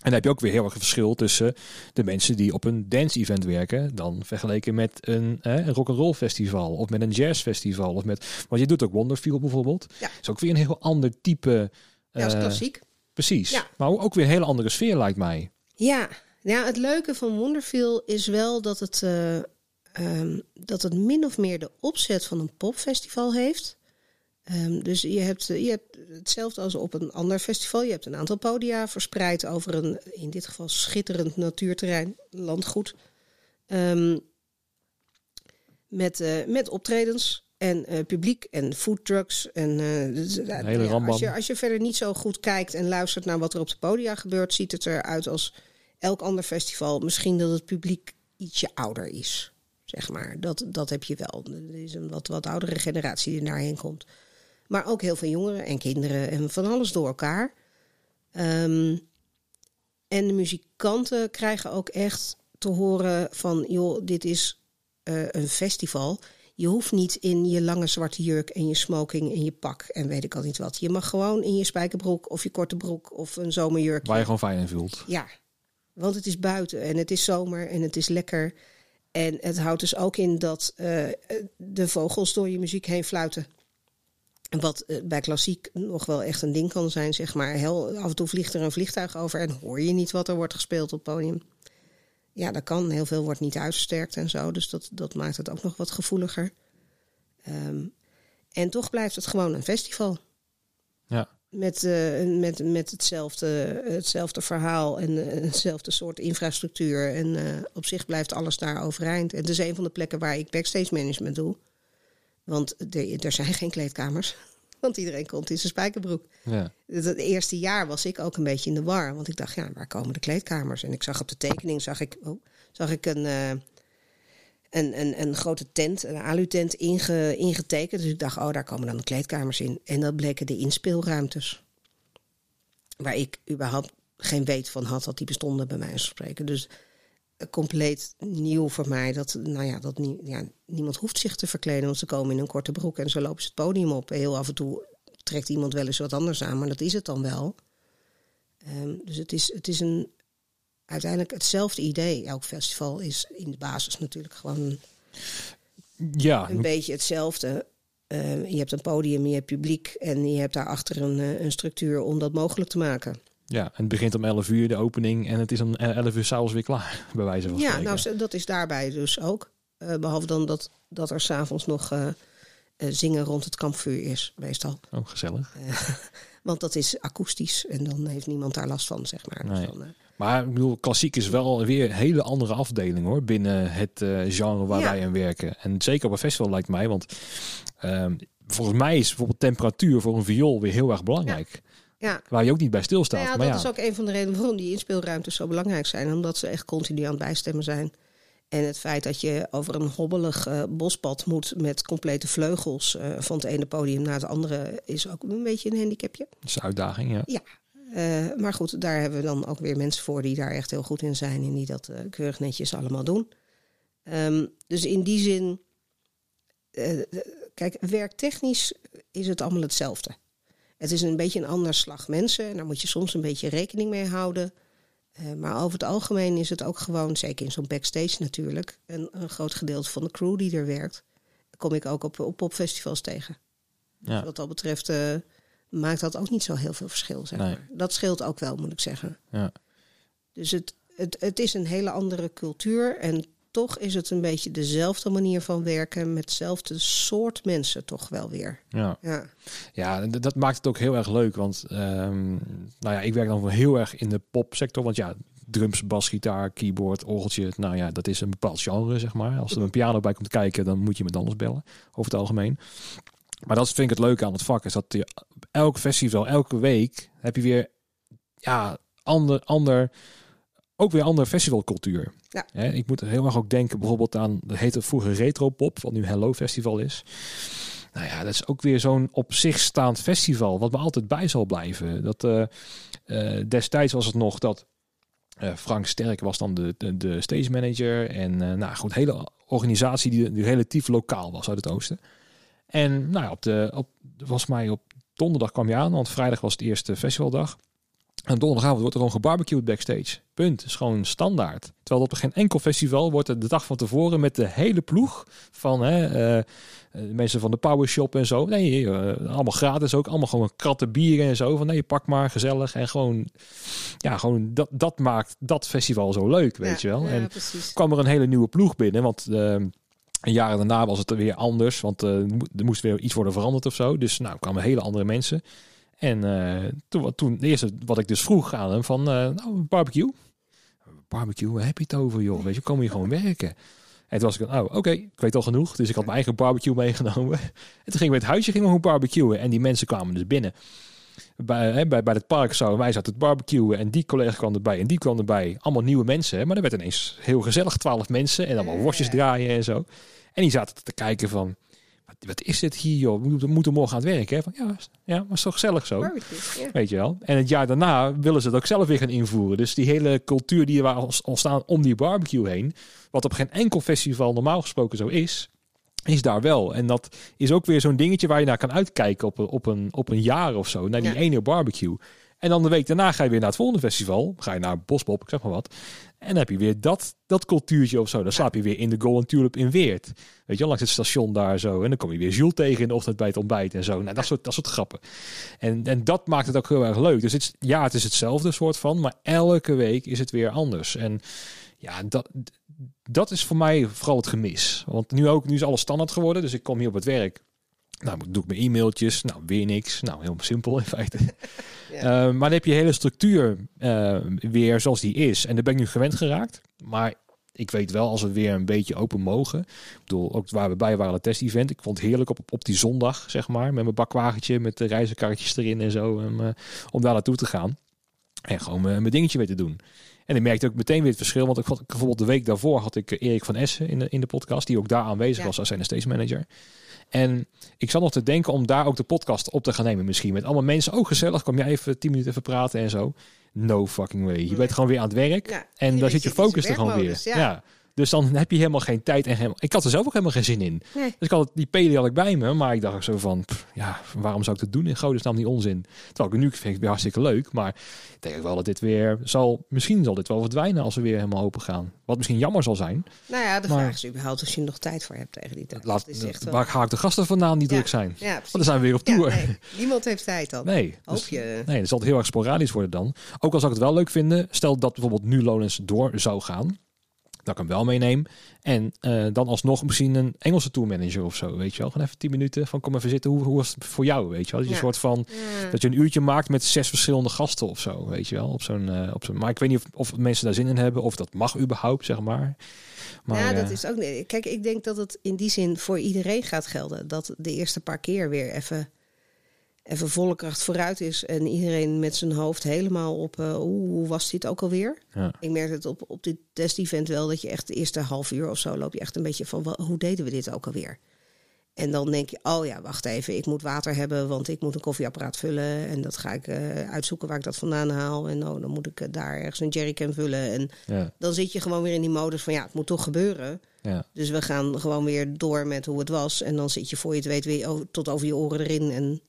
En dan heb je ook weer heel erg een verschil tussen de mensen die op een dance-event werken, dan vergeleken met een, een rock'n'roll festival of met een jazzfestival. Of met, want je doet ook Wonderfield bijvoorbeeld. Ja. is ook weer een heel ander type. Ja, is eh, klassiek. Precies. Ja. Maar ook weer een hele andere sfeer lijkt mij. Ja. ja, het leuke van Wonderfeel is wel dat het, eh, ehm, dat het min of meer de opzet van een popfestival heeft. Ehm, dus je hebt, eh, je hebt hetzelfde als op een ander festival. Je hebt een aantal podia verspreid over een, in dit geval, schitterend natuurterrein, landgoed. Ehm, met, eh, met optredens en eh, publiek en foodtrucks. En, dus, ja, rambam. als, je, als je verder niet zo goed kijkt en luistert naar wat er op de podia gebeurt, ziet het eruit als elk ander festival. Misschien dat het publiek ietsje ouder is. Zeg maar. Dat, dat heb je wel. Er is een wat, wat oudere generatie die daarheen komt. Maar ook heel veel jongeren en kinderen en van alles door elkaar. Ehm, en de muzikanten krijgen ook echt te horen van... joh, dit is eh, een festival. Je hoeft niet in je lange zwarte jurk en je smoking en je pak en weet ik al niet wat. Je mag gewoon in je spijkerbroek of je korte broek of een zomerjurk. Waar je gewoon fijn in voelt. Ja, want het is buiten en het is zomer en het is lekker. En het houdt dus ook in dat eh, de vogels door je muziek heen fluiten. Wat eh, bij klassiek nog wel echt een ding kan zijn, zeg maar. Heel, af en toe vliegt er een vliegtuig over en hoor je niet wat er wordt gespeeld op het podium. Ja, dat kan. Heel veel wordt niet uitgesterkt en zo. Dus dat, dat maakt het ook nog wat gevoeliger. Ehm, en toch blijft het gewoon een festival. Ja. Met, eh, met, met hetzelfde, hetzelfde verhaal en eh, hetzelfde soort infrastructuur. En op zich blijft alles daar overeind. En het is een van de plekken waar ik backstage management doe. Want er, er zijn geen kleedkamers. (laughs) Want iedereen komt in zijn spijkerbroek. Ja. Het, eerste jaar was ik ook een beetje in de war. Want ik dacht, ja, waar komen de kleedkamers? En ik zag op de tekening, zag ik, oh, zag ik een, eh, een, een, een grote tent, een alutent inge, ingetekend. Dus ik dacht, oh, daar komen dan de kleedkamers in. En dat bleken de inspeelruimtes. Waar ik überhaupt geen weet van had dat die bestonden bij mij spreken. Dus compleet nieuw voor mij. Dat, nou ja, dat nie, ja, niemand hoeft zich te verkleden, want ze komen in een korte broek en zo lopen ze het podium op. Heel af en toe trekt iemand wel eens wat anders aan, maar dat is het dan wel. Ehm, dus het is, het is een, uiteindelijk hetzelfde idee. Elk festival is in de basis natuurlijk gewoon ja. een beetje hetzelfde. Ehm, je hebt een podium, je hebt publiek en je hebt daarachter een, eh, een structuur om dat mogelijk te maken. Ja, en het begint om 11 uur de opening en het is om 11 uur s'avonds weer klaar, (laughs) bij wijze van Ja, spreken. nou, dat is daarbij dus ook. Uh, behalve dan dat, dat er s'avonds nog uh, uh, zingen rond het kampvuur is, meestal. Oh, gezellig. (laughs) want dat is akoestisch en dan heeft niemand daar last van, zeg maar. Nee. Dus dan, maar ik bedoel, klassiek is wel weer een hele andere afdeling hoor, binnen het genre waar Ja. wij aan werken. En zeker op een festival lijkt mij, want ehm, volgens mij is bijvoorbeeld temperatuur voor een viool weer heel erg belangrijk. ja. Waar je ook niet bij stilstaat. Nou ja, maar dat ja, is ook een van de redenen waarom die inspeelruimtes zo belangrijk zijn. Omdat ze echt continu aan het bijstemmen zijn. En het feit dat je over een hobbelig eh, bospad moet met complete vleugels eh, van het ene podium naar het andere, is ook een beetje een handicapje. dat is een uitdaging, ja. Eh, maar goed, daar hebben we dan ook weer mensen voor die daar echt heel goed in zijn en die dat keurig netjes allemaal doen. Ehm, dus in die zin, kijk, werktechnisch is het allemaal hetzelfde. Het is een beetje een ander slag mensen en daar moet je soms een beetje rekening mee houden. Eh, maar over het algemeen is het ook gewoon, zeker in zo'n backstage natuurlijk, een, een groot gedeelte van de crew die er werkt. Kom ik ook op, op popfestivals tegen. Ja. Dus wat dat betreft eh, maakt dat ook niet zo heel veel verschil. Zeg Nee. maar. Dat scheelt ook wel, moet ik zeggen. Ja. Dus het, het, het is een hele andere cultuur. En toch is het een beetje dezelfde manier van werken. Met hetzelfde soort mensen toch wel weer. ja. Ja, Ja, dat maakt het ook heel erg leuk. Want ehm, nou ja, ik werk dan heel erg in de popsector. Want ja, drums, basgitaar, keyboard, orgeltje. Nou ja, dat is een bepaald genre, zeg maar. Als er een piano bij komt kijken, dan moet je met anders bellen. Over het algemeen. Maar dat vind ik het leuke aan het vak. Is dat je elk festival, elke week heb je weer ja, ander, ander, ook weer andere festivalcultuur. Ja. Ik moet heel erg ook denken bijvoorbeeld aan, dat heette vroeger Retro Pop, wat nu Hello Festival is. Nou ja, dat is ook weer zo'n op zich staand festival, wat me altijd bij zal blijven. Dat, eh, eh, destijds was het nog dat eh, Frank Sterk was dan de, de, de stage manager. En nou goed, hele organisatie die, die relatief lokaal was uit het oosten. En nou ja, op de, op, was mij op donderdag kwam je aan, want vrijdag was het eerste festivaldag. En donderdagavond wordt er gewoon gebarbecued backstage. Punt. is gewoon standaard. Terwijl op geen enkel festival wordt er de dag van tevoren met de hele ploeg van hè, eh, eh, mensen van de Power Shop en zo. Nee, eh, allemaal gratis ook. Allemaal gewoon kratten bieren en zo. Van nee, pak maar, gezellig. En gewoon, ja, gewoon dat, dat maakt dat festival zo leuk, weet je wel. Ja, en precies. kwam er een hele nieuwe ploeg binnen. Want eh, een jaren daarna was het er weer anders. Want eh, er moest weer iets worden veranderd of zo. Dus nou kwamen hele andere mensen. En eh, toen, toen eerste wat ik dus vroeg aan hem van, eh, nou, barbecue. Barbecue, waar heb je het over, joh? Weet je, kom hier gewoon werken. En toen was ik, oh, oké, ik weet al genoeg. Dus ik had mijn eigen barbecue meegenomen. (laughs) En toen gingen we het huisje gingen we gewoon barbecuen. En die mensen kwamen dus binnen. Bij, hè, bij, bij het park zo, wij zaten het barbecuen. En die collega kwam erbij en die kwam erbij. Allemaal nieuwe mensen. hè. Maar er werd ineens heel gezellig, twaalf mensen. En allemaal worstjes draaien en zo. En die zaten te kijken van, wat, is dit hier, joh? We moeten, morgen aan het werk, hè? Van, ja, ja, maar is toch gezellig zo? Barbecue. Weet je wel. En het jaar daarna willen ze het ook zelf weer gaan invoeren. Dus die hele cultuur die er was ontstaan om die barbecue heen, wat op geen enkel festival normaal gesproken zo is, is daar wel. En dat is ook weer zo'n dingetje waar je naar kan uitkijken op een, op een, op een jaar of zo, naar die Ja. ene barbecue. En dan de week daarna ga je weer naar het volgende festival. Ga je naar Bospop, ik zeg maar wat. En dan heb je weer dat, dat cultuurtje of zo. Dan slaap je weer in de Golden Tulip in Weert. Weet je langs het station daar zo. En dan kom je weer Jules tegen in de ochtend bij het ontbijt en zo. Nou, dat soort, dat soort grappen. En, en dat maakt het ook heel erg leuk. Dus het, ja, het is hetzelfde soort van. Maar elke week is het weer anders. En ja, dat, dat is voor mij vooral het gemis. Want nu ook, nu is alles standaard geworden. Dus ik kom hier op het werk. Nou, doe ik mijn e-mailtjes. Nou, weer niks. Nou, heel simpel in feite. Eh, maar dan heb je hele structuur eh, weer zoals die is. En daar ben ik nu gewend geraakt. Maar ik weet wel, als we weer een beetje open mogen. Ik bedoel, ook waar we bij waren, het test-event. Ik vond het heerlijk op, op die zondag, zeg maar. Met mijn bakwagentje, met de reizenkarretjes erin en zo. Eh, om daar naartoe te gaan. En gewoon mijn dingetje weer te doen. En ik merkte ook meteen weer het verschil. Want ik had bijvoorbeeld de week daarvoor had ik Erik van Essen in de, in de podcast. Die ook daar aanwezig Ja. was als NST's manager. En ik zat nog te denken om daar ook de podcast op te gaan nemen misschien. Met allemaal mensen. Oh gezellig, kom jij even tien minuten even praten en zo. No fucking way. Je bent gewoon weer aan het werk. Ja, En daar zit je focus er zijn gewoon weer. ja. Dus dan heb je helemaal geen tijd en helemaal... Ik had er zelf ook helemaal geen zin in. Nee. Dus ik had het- die peli had ik bij me, maar ik dacht ook zo van, pff, ja, waarom zou ik dat doen in godesnaam die onzin? Terwijl ik het nu vind ik weer hartstikke leuk, maar ik denk wel dat dit weer zal, misschien zal dit wel verdwijnen als we weer helemaal open gaan. Wat misschien jammer zal zijn. Nou ja, de Maar- vraag is überhaupt of je nog tijd voor hebt tegen die tijd. Laat, Dat is echt waar ga ik de gasten vandaan die Ja. druk zijn? Ja, Want dan zijn we weer op Ja, tour. nee, niemand heeft tijd dan. Nee, Hoop dus- je. nee, dat zal het heel erg sporadisch worden dan. Ook al zou ik het wel leuk vinden, stel dat bijvoorbeeld nu Lowlands door zou gaan, dat ik hem wel meeneem. En eh, dan alsnog misschien een Engelse tourmanager of zo, weet je wel. Gewoon even 10 minuten van kom even zitten, hoe, hoe was het voor jou, weet je wel. Dat je Ja. een soort van, Ja. dat je een uurtje maakt met zes verschillende gasten of zo, weet je wel. Op zo'n, eh, op zo'n, maar ik weet niet of, of mensen daar zin in hebben, of dat mag überhaupt, zeg maar. maar ja, dat eh, is ook. nee, Kijk, ik denk dat het in die zin voor iedereen gaat gelden. Dat de eerste paar keer weer even, even volle kracht vooruit is. En iedereen met zijn hoofd helemaal op. oeh, hoe was dit ook alweer? ja. Ik merk het op, op dit test-event wel. Dat je echt de eerste half uur of zo loop je echt een beetje van. Hoe deden we dit ook alweer? En dan denk je, oh ja, wacht even, ik moet water hebben, want ik moet een koffieapparaat vullen. En dat ga ik eh, uitzoeken waar ik dat vandaan haal. En oh, dan moet ik eh, daar ergens een jerrycan vullen. En Ja, dan zit je gewoon weer in die modus van ja, het moet toch gebeuren. ja. Dus we gaan gewoon weer door met hoe het was. En dan zit je voor je het weet weer tot over je oren erin. En,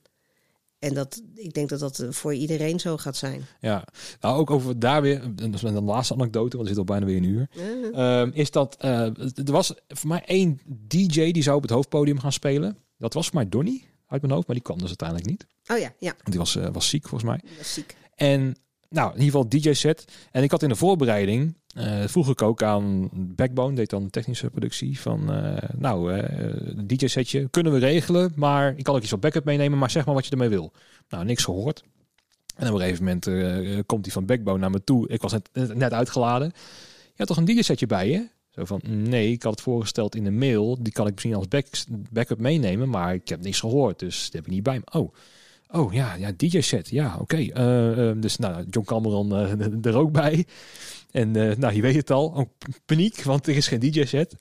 en dat, ik denk dat dat eh, voor iedereen zo gaat zijn. Ja, nou ook over daar weer, dat is de laatste anekdote, want we zitten al bijna weer een uur. Ehm, is dat eh, er was voor mij één DJ die zou op het hoofdpodium gaan spelen. Dat was voor mij Donny uit mijn hoofd, maar die kwam dus uiteindelijk niet. Oh ja, ja, Want die was, eh, was ziek volgens mij. ziek. En nou, in ieder geval DJ set. En ik had in de voorbereiding eh, vroeg ik ook aan Backbone, deed dan de technische productie van, eh, nou, eh DJ setje kunnen we regelen, maar ik kan ook iets op backup meenemen, maar zeg maar wat je ermee wil. Nou, niks gehoord. En op een gegeven moment eh, komt hij van Backbone naar me toe. Ik was net, uitgeladen. Je had toch een DJ setje bij je? Zo van, nee, ik had het voorgesteld in een mail. Die kan ik misschien als back, backup meenemen, maar ik heb niks gehoord, dus dat heb ik niet bij me. Oh, oh ja, ja, DJ set, ja, oké. Eh, eh, dus nou, John Cameron eh, (laughs) er ook bij. En eh, nou, je weet het al, oh, paniek, want er is geen DJ set.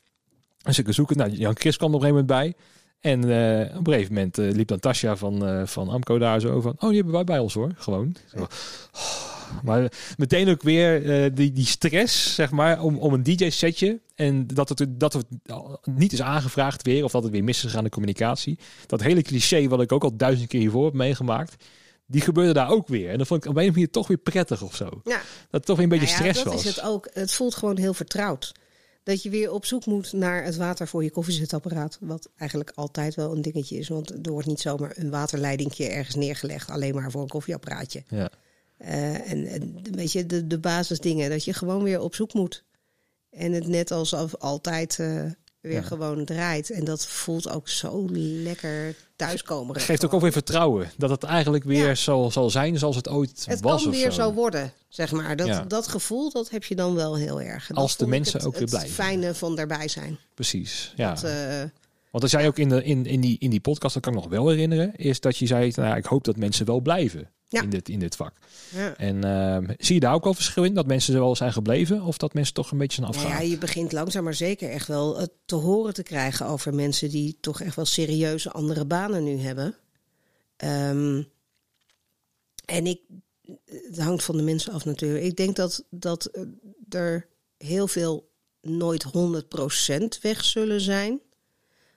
Dus ik zoeken. Nou, Jan Chris kwam er op een gegeven moment bij. En op een gegeven moment liep dan Tasja van, van Amco daar zo van... Oh, die hebben wij bij ons hoor, gewoon. Zo. Maar meteen ook weer eh, die, die stress, zeg maar, om, om een DJ-setje. En dat het, dat het niet is aangevraagd weer, of dat het weer mis is gegaan in de communicatie. Dat hele cliché, wat ik ook al duizend keer hiervoor heb meegemaakt, die gebeurde daar ook weer. En dat vond ik op een of andere manier toch weer prettig of zo. Ja, Dat het toch weer een beetje Nou ja, stress dat was. is het ook. Het voelt gewoon heel vertrouwd. Dat je weer op zoek moet naar het water voor je koffiezetapparaat. Wat eigenlijk altijd wel een dingetje is. Want er wordt niet zomaar een waterleidingje ergens neergelegd. Alleen maar voor een koffieapparaatje. Ja. Eh, en, en een beetje de, de basisdingen. Dat je gewoon weer op zoek moet. En het net alsof altijd eh, weer Ja. gewoon draait. En dat voelt ook zo lekker thuiskomen. Geeft ook, ook weer vertrouwen. Dat het eigenlijk weer Ja. zal, zal zijn zoals het ooit Het was. kan of weer zo. zo worden, zeg maar. Dat, Ja. dat gevoel, dat heb je dan wel heel erg. Dat Als de mensen het- ook weer het blijven. fijne van daarbij zijn. Precies. Ja. Dat, eh, Want dat zei ook in, de, in, in, die, in die podcast, dat kan ik nog wel herinneren, is dat je zei, nou, ik hoop dat mensen wel blijven Ja. in, dit, in dit vak. ja. En ehm, zie je daar ook wel verschil in? Dat mensen er wel zijn gebleven? Of dat mensen toch een beetje zijn Nou afgegaan? ja, je begint langzaam maar zeker echt wel het te horen te krijgen over mensen die toch echt wel serieuze andere banen nu hebben. Ehm, en ik, het hangt van de mensen af natuurlijk. Ik denk dat, dat eh, er heel veel nooit 100% weg zullen zijn.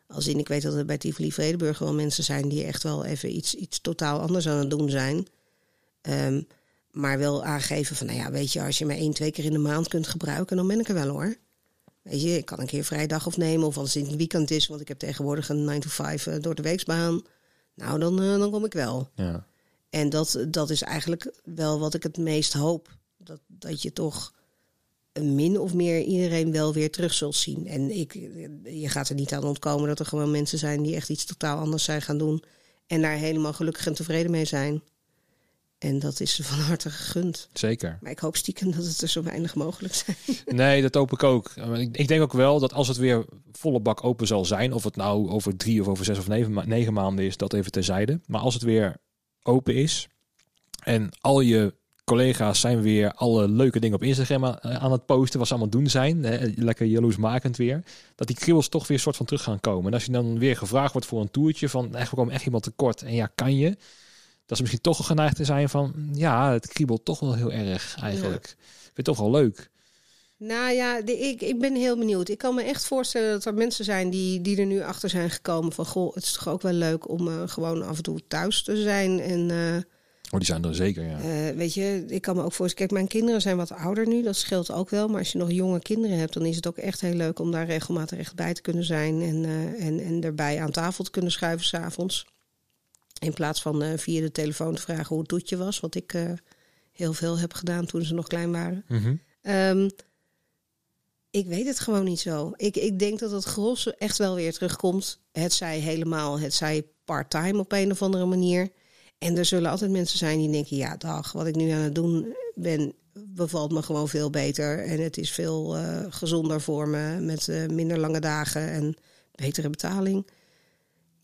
Als in, ik weet dat er bij Tivoli Vredeburg wel mensen zijn die echt wel even iets, iets totaal anders aan het doen zijn. Ehm, maar wel aangeven van, nou ja, weet je, als je me één, twee keer in de maand kunt gebruiken, dan ben ik er wel hoor. Weet je, ik kan een keer vrijdag opnemen of als het in het weekend is, want ik heb tegenwoordig een 9 to 5 eh, door de weeksbaan. Nou, dan, eh, dan kom ik wel. Ja. En dat, dat is eigenlijk wel wat ik het meest hoop. Dat, dat je toch min of meer iedereen wel weer terug zult zien. En ik, je gaat er niet aan ontkomen dat er gewoon mensen zijn die echt iets totaal anders zijn gaan doen. En daar helemaal gelukkig en tevreden mee zijn. En dat is van harte gegund. Zeker. Maar ik hoop stiekem dat het er zo weinig mogelijk zijn. (laughs) Nee, dat hoop ik ook. Ik, denk ook wel dat als het weer volle bak open zal zijn, of het nou over drie of over zes of negen, ma- negen maanden is, dat even terzijde. Maar als het weer open is en al je collega's zijn weer alle leuke dingen op Instagram aan, aan het posten, wat ze allemaal doen zijn. Hè, lekker jaloersmakend weer. Dat die kribbels toch weer soort van terug gaan komen. En als je dan weer gevraagd wordt voor een toertje van eigenlijk kwam echt iemand tekort en ja, kan je? Dat ze misschien toch geneigd te zijn van ja, het kriebelt toch wel heel erg eigenlijk. Ik vind het toch wel leuk. Nou ja, de, ik, ik ben heel benieuwd. Ik kan me echt voorstellen dat er mensen zijn die, die er nu achter zijn gekomen van goh, het is toch ook wel leuk om uh, gewoon af en toe thuis te zijn en uh, Oh, die zijn er zeker, ja. Uh, weet je, ik kan me ook voorstellen... Kijk, mijn kinderen zijn wat ouder nu, dat scheelt ook wel. Maar als je nog jonge kinderen hebt, dan is het ook echt heel leuk... om daar regelmatig echt bij te kunnen zijn... en, uh, en, en erbij aan tafel te kunnen schuiven s'avonds. In plaats van uh, via de telefoon te vragen hoe het toetje was... wat ik heel veel heb gedaan toen ze nog klein waren. Mm -hmm. um, ik weet het gewoon niet zo. Ik, ik denk dat het gros echt wel weer terugkomt. Het zij helemaal, het zij part-time op een of andere manier... En er zullen altijd mensen zijn die denken: ja, dag, wat ik nu aan het doen ben, bevalt me gewoon veel beter. En het is veel uh, gezonder voor me met uh, minder lange dagen en betere betaling.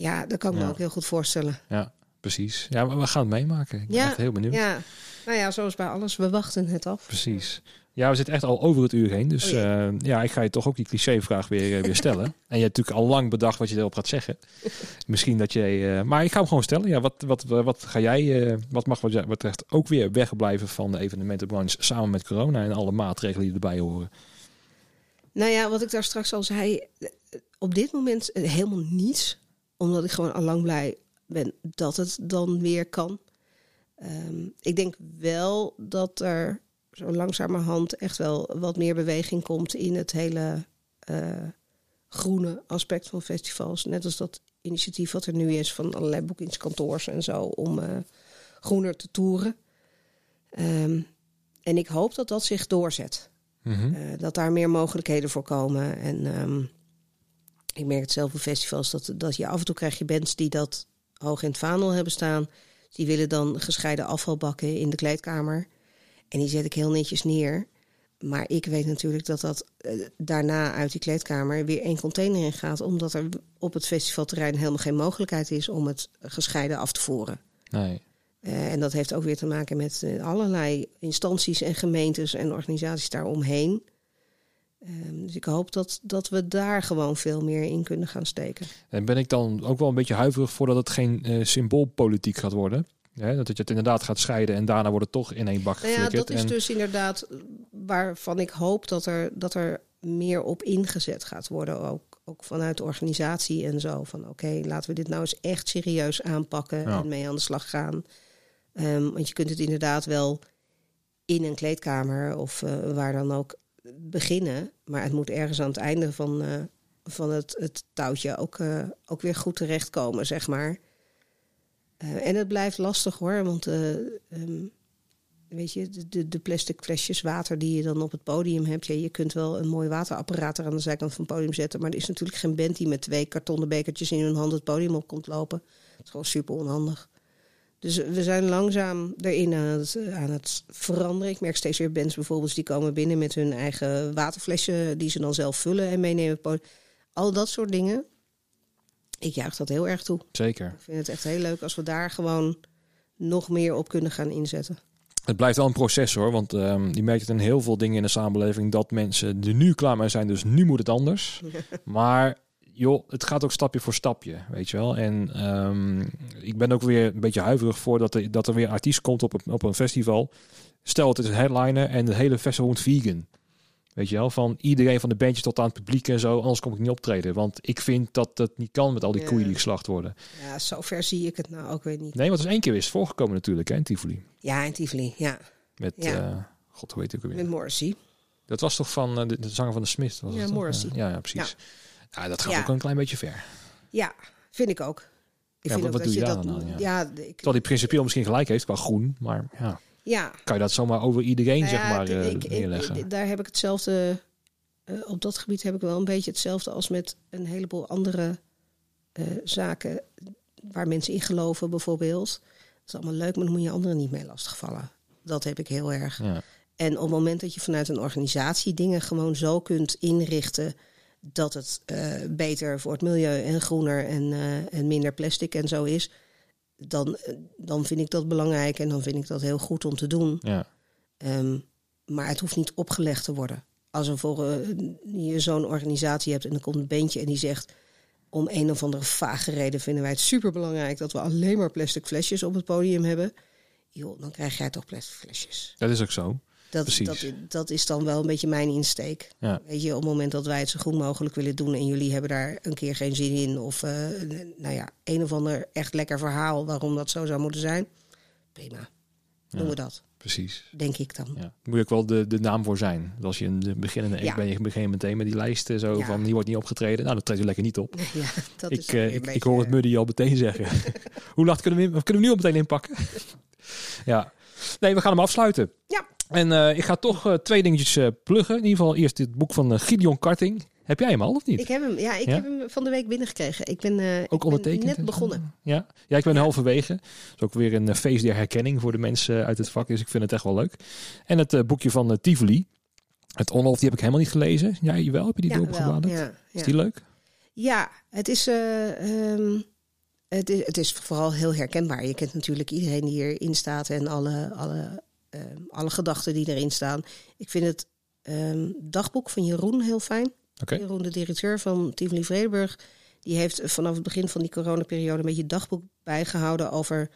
Ja, dat kan ik Ja. me ook heel goed voorstellen. Ja, precies. Ja, maar we gaan het meemaken. Ik ben Ja, echt heel benieuwd. Ja, nou ja, zoals bij alles, we wachten het af. Precies. Ja, we zitten echt al over het uur heen. Dus Oh ja. ja, ik ga je toch ook die clichévraag weer, eh, weer stellen. (laughs) en je hebt natuurlijk al lang bedacht wat je erop gaat zeggen. Misschien dat je... eh, maar ik ga hem gewoon stellen. Ja, wat, wat, wat ga jij... eh, wat mag wat jij betreft ook weer wegblijven van de evenementenbranche... samen met corona en alle maatregelen die erbij horen? Nou ja, wat ik daar straks al zei, eh, op dit moment eh, helemaal niets. Omdat ik gewoon al lang blij ben dat het dan weer kan. Ehm, ik denk wel dat er zo langzamerhand echt wel wat meer beweging komt in het hele eh, groene aspect van festivals. Net als dat initiatief wat er nu is van allerlei boekingskantoors en zo om eh, groener te toeren. Ehm, en ik hoop dat dat zich doorzet. Mhm. Uh, dat daar meer mogelijkheden voor komen. En um, ik merk het zelf op festivals dat, dat je af en toe krijg je bands die dat hoog in het vaandel hebben staan. Die willen dan gescheiden afvalbakken in de kleedkamer. En die zet ik heel netjes neer. Maar ik weet natuurlijk dat dat uh, daarna uit die kleedkamer weer één container in gaat. Omdat er op het festivalterrein helemaal geen mogelijkheid is om het gescheiden af te voeren. Nee. Uh, en dat heeft ook weer te maken met uh, allerlei instanties en gemeentes en organisaties daaromheen. Um, dus ik hoop dat, dat we daar gewoon veel meer in kunnen gaan steken. En ben ik dan ook wel een beetje huiverig voor dat het geen uh, symboolpolitiek gaat worden? Hè, dat je het inderdaad gaat scheiden en daarna wordt het toch in één bak nou ja, geflikkerd. dat is en... dus inderdaad waarvan ik hoop dat er, dat er meer op ingezet gaat worden. Ook, ook vanuit de organisatie en zo. Van oké, okay, laten we dit nou eens echt serieus aanpakken ja. en mee aan de slag gaan. Um, want je kunt het inderdaad wel in een kleedkamer of uh, waar dan ook beginnen. Maar het moet ergens aan het einde van, uh, van het, het touwtje ook, uh, ook weer goed terechtkomen, zeg maar. Uh, en het blijft lastig hoor, want um, weet je, de, de plastic flesjes water die je dan op het podium hebt. Ja, je kunt wel een mooi waterapparaat er aan de zijkant van het podium zetten. Maar er is natuurlijk geen band die met twee kartonnen bekertjes in hun hand het podium op komt lopen. Dat is gewoon super onhandig. Dus we zijn langzaam erin aan het, aan het, veranderen. Ik merk steeds weer bands bijvoorbeeld die komen binnen met hun eigen waterflesje die ze dan zelf vullen en meenemen. Al dat soort dingen. Ik juich dat heel erg toe. Zeker. Ik vind het echt heel leuk als we daar gewoon nog meer op kunnen gaan inzetten. Het blijft wel een proces hoor, want um, je merkt het in heel veel dingen in de samenleving dat mensen er nu klaar mee zijn, dus nu moet het anders. (laughs) maar joh, het gaat ook stapje voor stapje, weet je wel. En um, ik ben ook weer een beetje huiverig voor dat er, dat er weer artiest komt op een, op een festival. Stel, het is een headliner en het hele festival wordt vegan. Weet je wel, van iedereen van de bandjes tot aan het publiek en zo, anders kom ik niet optreden. Want ik vind dat het niet kan met al die ja. koeien die geslacht worden. Ja, zover zie ik het nou ook weer niet. Nee, want het is één keer is voorgekomen natuurlijk, hè, in Tivoli. Ja, in Tivoli, ja. Met, ja. Uh, god, hoe heet ik ook weer? Met Morrissey. Dat was toch van uh, de, de, zanger van de Smith? Was ja, het Morrissey. Ja, ja, precies. Ja. Ja dat gaat ook een klein beetje ver. Ja, vind ik ook. Ik ja, vind wat, ook wat dat doe je dat, daar dan? Ja. Ja, ik, Terwijl die principieel misschien gelijk heeft qua groen, maar ja. Ja. Kan je dat zomaar over iedereen, nou zeg maar, uh, ik, neerleggen? Ik, daar heb ik hetzelfde... Uh, op dat gebied heb ik wel een beetje hetzelfde als met een heleboel andere uh, zaken waar mensen in geloven, bijvoorbeeld. Dat is allemaal leuk, maar dan moet je anderen niet mee lastigvallen. Dat heb ik heel erg. Ja. En op het moment dat je vanuit een organisatie dingen gewoon zo kunt inrichten dat het uh, beter voor het milieu en groener en, uh, en minder plastic en zo is, dan, eh, dan vind ik dat belangrijk en dan vind ik dat heel goed om te doen. Ja. Ehm, maar het hoeft niet opgelegd te worden. Als er voor eh, je zo'n organisatie hebt en er komt een bandje en die zegt om een of andere vage reden vinden wij het superbelangrijk dat we alleen maar plastic flesjes op het podium hebben. Joh, dan krijg jij toch plastic flesjes. Dat is ook zo. Dat, dat, dat is dan wel een beetje mijn insteek. Ja. Weet je, op het moment dat wij het zo goed mogelijk willen doen en jullie hebben daar een keer geen zin in, of eh, nou ja, een of ander echt lekker verhaal waarom dat zo zou moeten zijn, prima. Doen Ja. we dat, Precies. denk ik dan. Ja. Moet ook wel de, de naam voor zijn. Als je een beginnende Ja. ben, je begin meteen met die lijsten zo Ja. van hier wordt niet opgetreden. Nou, dat treedt u lekker niet op. (laughs) Ja, dat ik, is eh, ik, ik hoor het Muddy al meteen (laughs) zeggen. (laughs) Hoe laat kunnen we, kunnen we nu al meteen inpakken? ja. Nee, we gaan hem afsluiten. Ja. En eh, ik ga toch eh, twee dingetjes eh, pluggen. In ieder geval eerst dit boek van Gideon Karting. Heb jij hem al of niet? Ik heb hem, ja, ik Ja? heb hem van de week binnengekregen. Ik ben, ik ook ondertekend? net begonnen. Ja? ja, ik ben halverwege. Dat is ook weer een feest der herkenning voor de mensen uit het vak. Dus ik vind het echt wel leuk. En het boekje van Tivoli. Het Onhof, die heb ik helemaal niet gelezen. Jij wel? Heb je die Ja, doorgebladerd? ja, Is ja. die leuk? Ja, het is, eh, ehm, het is, het is vooral heel herkenbaar. Je kent natuurlijk iedereen die erin staat en alle, alle, ehm, alle gedachten die erin staan. Ik vind het ehm, dagboek van Jeroen heel fijn. Jeroen, de directeur van Tivoli Vredenburg, die heeft vanaf het begin van die coronaperiode een beetje dagboek bijgehouden over,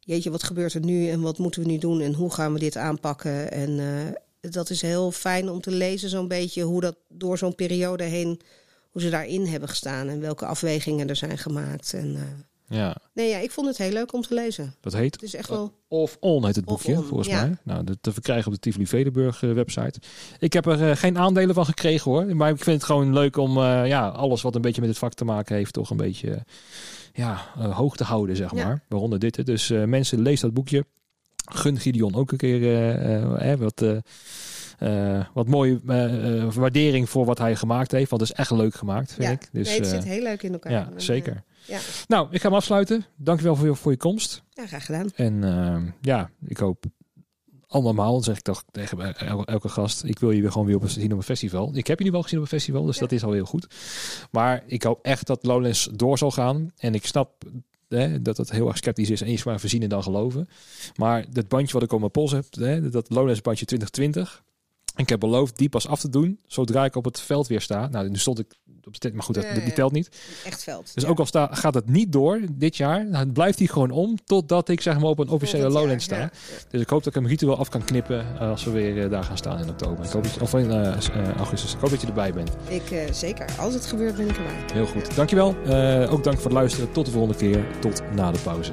jeetje, wat gebeurt er nu en wat moeten we nu doen en hoe gaan we dit aanpakken. En eh, dat is heel fijn om te lezen, zo'n beetje hoe dat door zo'n periode heen, hoe ze daarin hebben gestaan en welke afwegingen er zijn gemaakt. En, eh, Ja, nee, ja, ik vond het heel leuk om te lezen. dat heet Het is echt wel. Of On heet het boekje, On, volgens ja. mij. Nou, te verkrijgen op de Tivoli Vredenburg eh, website. Ik heb er eh, geen aandelen van gekregen hoor. Maar ik vind het gewoon leuk om eh, ja, alles wat een beetje met het vak te maken heeft, toch een beetje eh, ja, eh, hoog te houden, zeg Ja. maar. Waaronder dit. Dus eh, mensen, lees dat boekje. Gun Gideon ook een keer eh, eh, wat, eh, eh, wat mooie eh, eh, waardering voor wat hij gemaakt heeft. Want het is echt leuk gemaakt, vind Ja, ik. Dus, nee, het eh, zit heel leuk in elkaar. ja, En, zeker. Ja. Nou, ik ga hem afsluiten. Dankjewel voor je, voor je komst. ja, graag gedaan. En eh, ja, ik hoop allemaal, zeg ik toch tegen elke, elke gast, ik wil je weer gewoon weer op, zien op een festival. Ik heb je nu wel gezien op een festival, dus Ja. dat is al heel goed. Maar ik hoop echt dat Lowlands door zal gaan. En ik snap hè, dat het heel erg sceptisch is en eens maar voorzien en dan geloven. Maar dat bandje wat ik op mijn pols heb, hè, dat Lowlands bandje 2020... Ik heb beloofd die pas af te doen zodra ik op het veld weer sta. Nou, nu stond ik op de tent, maar goed, dat, die telt niet. Echt veld. Dus ja. ook al sta, gaat het niet door dit jaar, dan blijft hij gewoon om totdat ik zeg maar op een officiële Lowlands sta. Dus ik hoop dat ik hem ritueel af kan knippen eh, als we weer eh, daar gaan staan in oktober. Ik hoop dat je, of in eh, augustus. Ik hoop dat je erbij bent. Ik zeker. Als het gebeurt, ben ik erbij. Heel goed. Dankjewel. Eh ook dank voor het luisteren. Tot de volgende keer. Tot na de pauze.